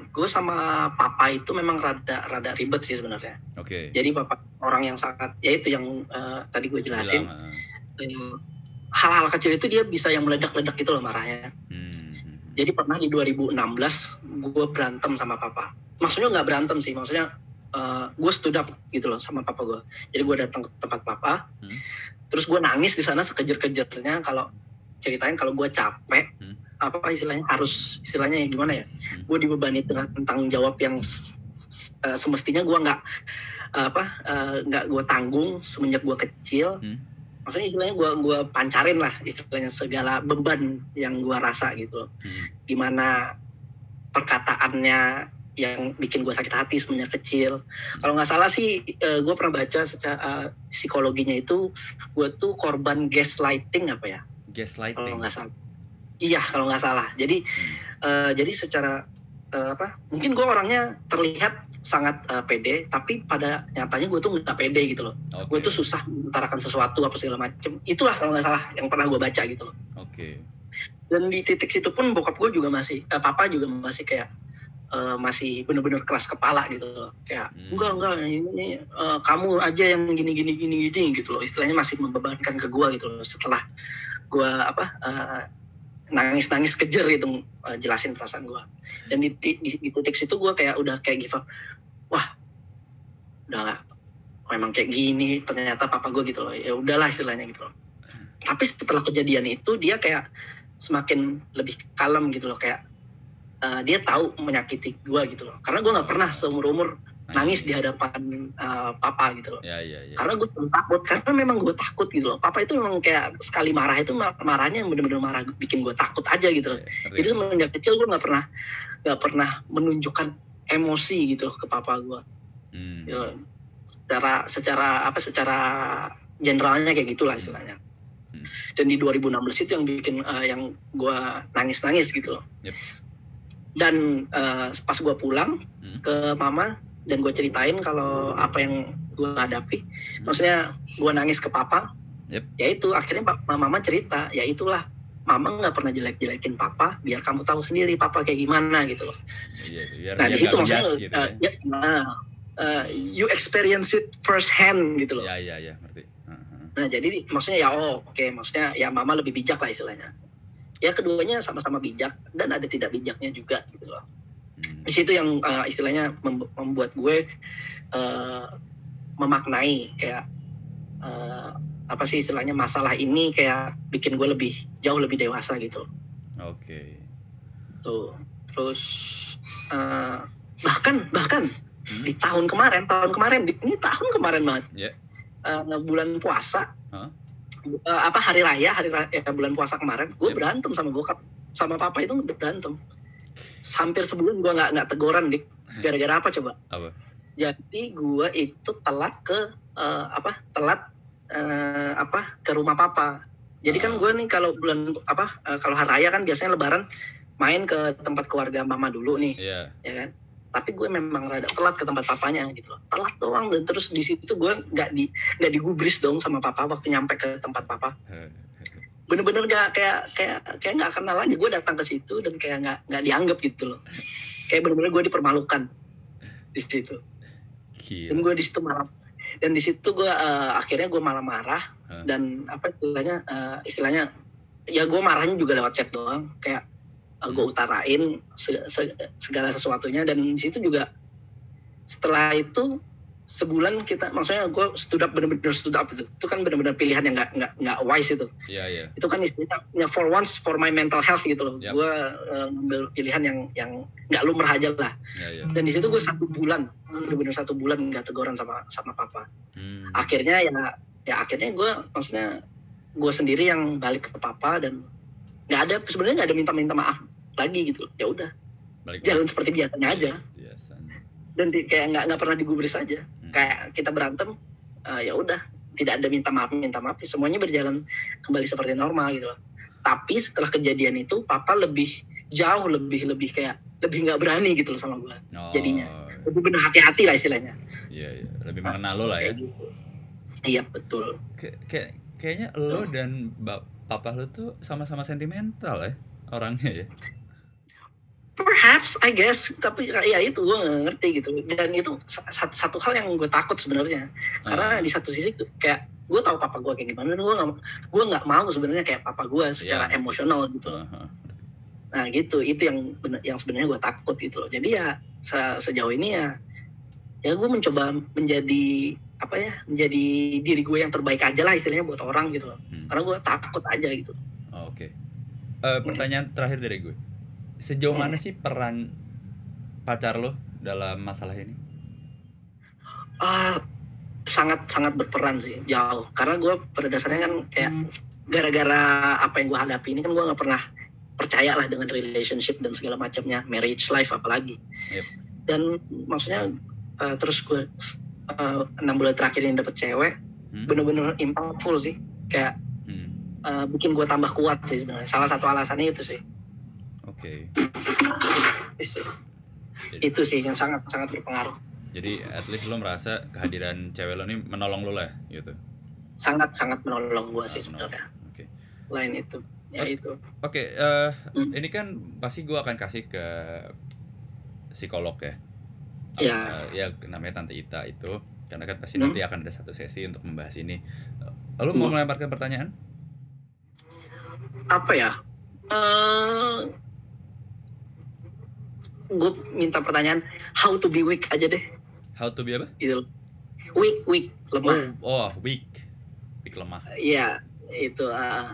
B: gue sama papa itu memang rada rada ribet sih sebenarnya.
A: Oke.
B: jadi papa orang yang sangat ya itu yang eh, tadi gue jelasin. Hal-hal kecil itu dia bisa yang meledak-ledak gitu loh marahnya
A: hmm,
B: jadi pernah di 2016 gue berantem sama papa. Maksudnya nggak berantem sih maksudnya eh, gue stood up gitu loh sama papa gue. Jadi gue datang ke tempat papa.
A: Hmm.
B: Terus gue nangis di sana sekejer-kejernya kalau ceritain kalau gue capek
A: Hmm.
B: apa istilahnya harus istilahnya ya gimana ya
A: Hmm.
B: gue dibebani dengan tanggung jawab yang eh, semestinya gue nggak apa eh, nggak gue tanggung semenjak gue kecil
A: Hmm.
B: maksudnya istilahnya gue gua pancarin lah istilahnya segala beban yang gue rasa gitu
A: hmm.
B: gimana perkataannya yang bikin gue sakit hati semenjak kecil. Kalau nggak salah sih, gue pernah baca secara eh, psikologinya itu gue tuh korban gaslighting apa ya? Kalau
A: Gaslighting.
B: nggak salah. Iya, kalau nggak salah. Jadi
A: Hmm.
B: eh, jadi secara eh, apa mungkin gue orangnya terlihat sangat eh, pede tapi pada nyatanya gue tuh nggak pede gitu loh
A: Oke.
B: gue tuh susah mengutarakan sesuatu apa segala macem itulah kalau nggak salah yang pernah gue baca gitu loh
A: Oke.
B: dan di titik situ pun bokap gue juga masih eh, papa juga masih kayak eh, masih bener-bener keras kepala gitu loh. Kayak
A: Hmm.
B: enggak enggak ini eh, kamu aja yang gini gini gini gini gitu loh. Istilahnya masih membebankan ke gue gitu loh. Setelah gue apa nangis nangis kejer gitu eh, jelasin perasaan gue dan di, di, di titik situ gue kayak udah kayak give up. Wah udah memang kayak gini ternyata papa gue gitu loh. Ya udahlah istilahnya gitu loh. Tapi setelah kejadian itu dia kayak semakin lebih kalem gitu loh. Kayak eh, dia tahu menyakiti gue gitu loh karena gue nggak pernah seumur umur nangis di hadapan eh, papa gitu loh
A: Ya ya ya.
B: karena gue takut karena memang gue takut gitu loh papa itu memang kayak sekali marah itu mar- marahnya yang bener-bener marah bikin gue takut aja gitu loh
A: Ya, ngerti.
B: jadi semenjak kecil gue nggak pernah nggak pernah menunjukkan emosi gitu loh ke papa gue
A: Hmm.
B: gitu loh. secara secara apa secara generalnya kayak gitulah istilahnya
A: Hmm.
B: dan di 2016 itu yang bikin eh, yang gue nangis nangis gitu loh
A: Yep.
B: Dan eh, pas gue pulang
A: Hmm.
B: ke mama dan gue ceritain kalau apa yang gue hadapi maksudnya gue nangis ke papa
A: Yep.
B: ya itu akhirnya mama cerita ya itulah mama nggak pernah jelek-jelekin papa biar kamu tahu sendiri papa kayak gimana gitu loh
A: Iya, biar
B: nah
A: biar
B: di situ maksudnya
A: gitu
B: eh,
A: ya.
B: ya, nah, eh, you experience it first hand gitu loh
A: Ya ya ya, ngerti. Heeh.
B: nah jadi di- maksudnya ya oh oke maksudnya ya mama lebih bijak lah istilahnya ya keduanya sama-sama bijak dan ada tidak bijaknya juga gitu loh
A: Hmm.
B: di situ yang uh, istilahnya mem- membuat gue uh, memaknai kayak uh, apa sih istilahnya masalah ini kayak bikin gue lebih jauh lebih dewasa gitu
A: Oke.
B: tuh terus uh, bahkan bahkan
A: Hmm.
B: di tahun kemarin tahun kemarin di- ini tahun kemarin banget
A: Ya.
B: Uh, bulan puasa
A: Hah?
B: Uh, apa hari raya hari raya eh, bulan puasa kemarin gue
A: Yep.
B: berantem sama bokap sama papa itu berantem hampir sebulan gue nggak nggak teguran dik gara-gara apa coba
A: Apa?
B: jadi gue itu telat ke eh, apa telat eh, apa ke rumah papa jadi kan
A: Ah.
B: gue nih kalau bulan apa eh, kalau hari raya kan biasanya lebaran main ke tempat keluarga mama dulu nih
A: Iya.
B: ya kan tapi gue memang rada telat ke tempat papanya gitu loh. Telat doang dan terus di situ gue nggak di nggak digubris dong sama papa waktu nyampe ke tempat papa. Bener-bener gak kayak kayak kayak nggak kenal aja gue datang ke situ dan kayak nggak nggak dianggap gitu loh. Kayak bener-bener gue dipermalukan di situ. Dan
A: Gila.
B: gue di situ marah dan di situ gue eh, akhirnya gue marah-marah dan apa istilahnya eh, istilahnya ya gue marahnya juga lewat chat doang. Kayak eh, gue utarain se- se- segala sesuatunya dan di situ juga setelah itu sebulan kita maksudnya gue stood up bener-bener stood up itu itu kan bener-bener pilihan yang nggak nggak nggak wise itu
A: Iya iya.
B: itu kan istilahnya ya for once for my mental health gitu loh
A: Yap.
B: gue eh, ngambil pilihan yang yang nggak lumrah aja lah
A: Iya iya.
B: dan di situ gue satu bulan bener-bener satu bulan nggak teguran sama sama papa
A: Hmm.
B: akhirnya ya ya akhirnya gue maksudnya gue sendiri yang balik ke papa dan nggak ada sebenarnya nggak ada minta-minta maaf lagi gitu. Ya udah.
A: Balik
B: jalan seperti biasanya aja.
A: Biasanya.
B: dan di, kayak nggak nggak pernah digubris aja.
A: Hmm.
B: kayak kita berantem eh, ya udah. Tidak ada minta maaf minta maaf. Semuanya berjalan kembali seperti normal gitu loh. Tapi setelah kejadian itu papa lebih jauh lebih lebih kayak lebih nggak berani gitu loh sama gue
A: Oh,
B: Jadinya. lebih benar hati-hati lah istilahnya.
A: Iya iya. Lebih mengenal lo lah ya.
B: gitu. Iya betul.
A: Kayak kayak kayaknya lo dan bap papa lo tuh sama-sama sentimental ya orangnya ya.
B: perhaps I guess. Tapi ya itu gue nggak ngerti gitu. Dan itu sa- satu, satu hal yang gue takut sebenarnya. Karena
A: Ah,
B: di satu sisi kayak gue tahu papa gue kayak gimana gue nggak gue nggak mau sebenarnya kayak papa gue secara
A: Iya.
B: emosional gitu.
A: Ah, ah.
B: nah gitu. Itu yang bener, yang sebenarnya gue takut gitu loh. Jadi ya se- sejauh ini ya ya gue mencoba menjadi apa ya menjadi diri gue yang terbaik aja lah istilahnya buat orang gitu loh
A: Hmm.
B: karena gue takut aja gitu
A: Oh, Oke. Eh, pertanyaan terakhir dari gue. Sejauh mana sih peran pacar lo dalam masalah ini?
B: ah sangat sangat berperan sih jauh karena gue pada dasarnya kan kayak gara-gara apa yang gue hadapi ini kan gue nggak pernah percaya lah dengan relationship dan segala macamnya marriage life apalagi
A: Yep.
B: dan maksudnya eh, terus gue eh, enam bulan terakhir ini dapet cewek
A: Hmm?
B: bener-bener impactful sih kayak
A: Hmm.
B: eh, bikin gue tambah kuat sih sebenarnya salah satu alasannya itu sih
A: Oke. Jadi,
B: itu sih yang sangat sangat berpengaruh
A: jadi at least lo merasa kehadiran cewek lo ini menolong lo lah gitu.
B: sangat sangat menolong gua sih sebenarnya
A: Oke.
B: lain itu ya itu
A: Oke, eh,
B: Hmm.
A: ini kan pasti gua akan kasih ke psikolog ya.
B: Ya.
A: Eh, ya namanya Tante Ita itu karena kan pasti
B: Hmm.
A: nanti akan ada satu sesi untuk membahas ini. Lalu mau
B: Hmm.
A: melemparkan pertanyaan?
B: apa ya eh gue minta pertanyaan how to be weak aja deh
A: How to be apa?
B: gitu weak weak lemah
A: Oh, oh weak. Weak lemah.
B: Iya itu eh,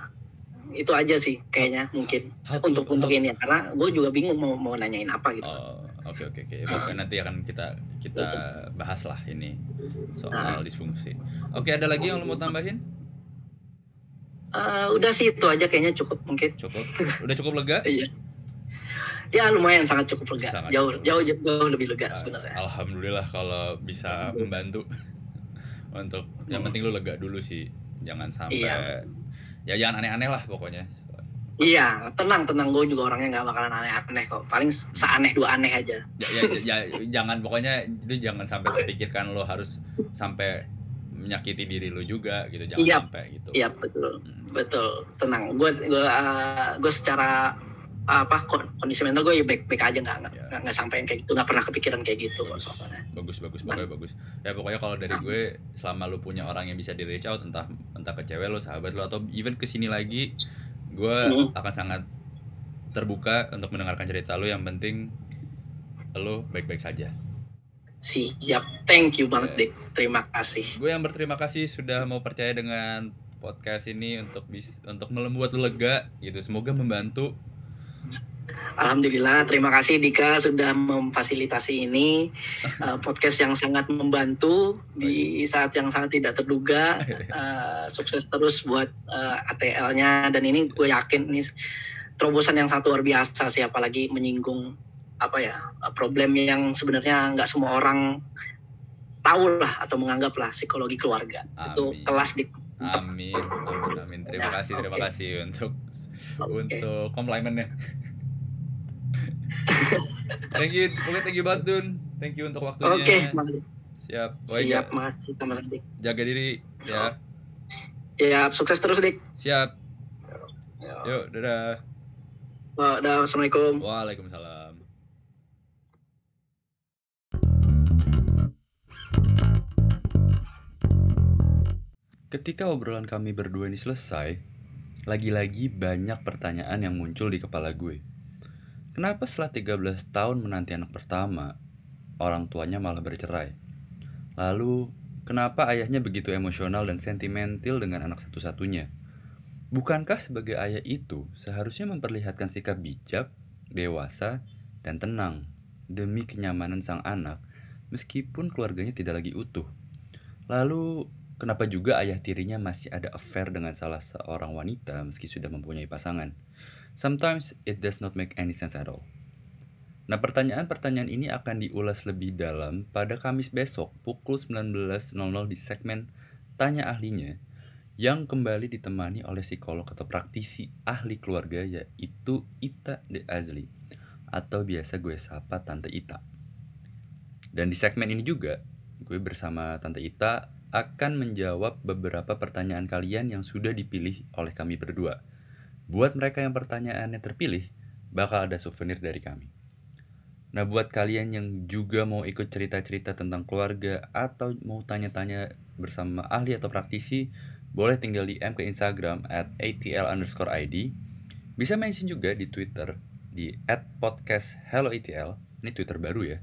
B: itu aja sih kayaknya mungkin
A: How to-
B: untuk untuk ini ya karena gue juga bingung mau mau nanyain apa gitu
A: Oh, oke oke oke. Pokoknya nanti akan kita kita bahas lah ini soal disfungsi. Oke, ada lagi yang lo mau tambahin?
B: Eh, udah sih itu aja kayaknya cukup mungkin
A: Cukup. Udah cukup lega? *laughs*
B: iya ya lumayan sangat cukup lega
A: Sangat
B: jauh
A: cukup.
B: jauh jauh lebih lega
A: Ah,
B: sebenarnya
A: Alhamdulillah kalau bisa membantu *laughs* untuk yang penting lu lega dulu sih jangan sampai
B: Iya.
A: ya jangan aneh-aneh lah pokoknya
B: iya tenang tenang. Gue juga orangnya nggak bakalan aneh-aneh kok. Paling seaneh dua aneh aja.
A: Ya, ya, ya, jangan pokoknya itu jangan sampai terpikirkan lo harus sampai menyakiti diri lu juga gitu. Jangan
B: Iya.
A: sampai gitu.
B: Iya betul.
A: Hmm.
B: betul. Tenang. Gue gue gue secara apa kon- kondisi mental gue ya baik baik aja. Nggak nggak
A: Ya.
B: nggak nggak sampai yang kayak gitu. Nggak pernah kepikiran kayak gitu kok soalnya.
A: Bagus bagus pokoknya bagus. Ya pokoknya kalau dari gue selama lu punya orang yang bisa di reach out entah entah ke cewek lo sahabat lo atau even ke sini lagi gue
B: Hmm.
A: akan sangat terbuka untuk mendengarkan cerita lu. Yang penting lo baik-baik saja.
B: Siap. Thank you banget
A: Ya.
B: dik. Terima kasih.
A: Gue yang berterima kasih sudah mau percaya dengan podcast ini untuk bis untuk membuat lu lega gitu. Semoga membantu
B: Alhamdulillah, terima kasih Dika sudah memfasilitasi ini uh, *laughs* podcast yang sangat membantu di saat yang sangat tidak terduga. Uh, *laughs* sukses terus buat uh, ATL-nya dan ini gue yakin ini terobosan yang satu luar biasa sih apalagi menyinggung apa ya problem yang sebenarnya nggak semua orang tahu lah atau menganggap lah psikologi keluarga itu
A: Amin.
B: kelas di
A: amin amin amin terima
B: Ya,
A: kasih terima
B: oke.
A: kasih untuk
B: Oke.
A: untuk komplimennya *laughs* thank you oke thank you banget Dun thank you untuk waktunya
B: Oke, Bang.
A: siap Wah,
B: siap makasih teman Dik.
A: jaga diri ya
B: Siap, sukses terus Dik.
A: siap
B: Ya.
A: yuk dadah
B: Oh, dah, Assalamualaikum.
A: waalaikumsalam Ketika obrolan kami berdua ini selesai, lagi-lagi banyak pertanyaan yang muncul di kepala gue. Kenapa setelah 13 tahun menanti anak pertama, orang tuanya malah bercerai? Lalu, kenapa ayahnya begitu emosional dan sentimental dengan anak satu-satunya? Bukankah sebagai ayah itu seharusnya memperlihatkan sikap bijak, dewasa, dan tenang demi kenyamanan sang anak meskipun keluarganya tidak lagi utuh? Lalu, kenapa juga ayah tirinya masih ada affair dengan salah seorang wanita meski sudah mempunyai pasangan? Sometimes it does not make any sense at all. Nah, pertanyaan-pertanyaan ini akan diulas lebih dalam pada Kamis besok pukul 19.00 di segmen Tanya Ahlinya yang kembali ditemani oleh psikolog atau praktisi ahli keluarga yaitu Ita De Azli atau biasa gue sapa Tante Ita. Dan di segmen ini juga gue bersama Tante Ita akan menjawab beberapa pertanyaan kalian yang sudah dipilih oleh kami berdua. Buat mereka yang pertanyaannya terpilih, bakal ada souvenir dari kami. Nah, buat kalian yang juga mau ikut cerita-cerita tentang keluarga atau mau tanya-tanya bersama ahli atau praktisi, boleh tinggal DM ke Instagram at atl underscore id. Bisa mention juga di Twitter di at podcast hello ATL. Ini Twitter baru ya.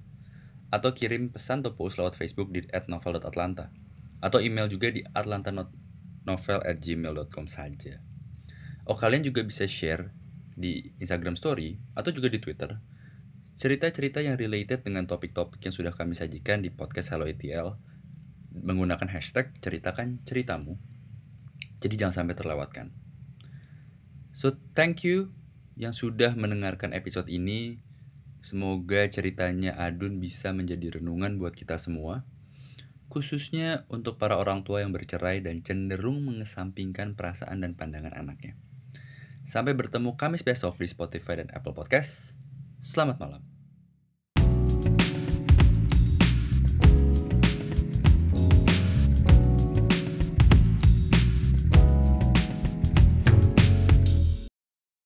A: Atau kirim pesan atau post lewat Facebook di at novel.atlanta. Atau email juga di atlantanovel at gmail.com saja. Oh, kalian juga bisa share di Instagram Story atau juga di Twitter cerita-cerita yang related dengan topik-topik yang sudah kami sajikan di podcast Hello ETL menggunakan hashtag ceritakan ceritamu. Jadi jangan sampai terlewatkan. So thank you yang sudah mendengarkan episode ini. Semoga ceritanya Adun bisa menjadi renungan buat kita semua. Khususnya untuk para orang tua yang bercerai dan cenderung mengesampingkan perasaan dan pandangan anaknya. Sampai bertemu Kamis besok di Spotify dan Apple Podcast. Selamat malam.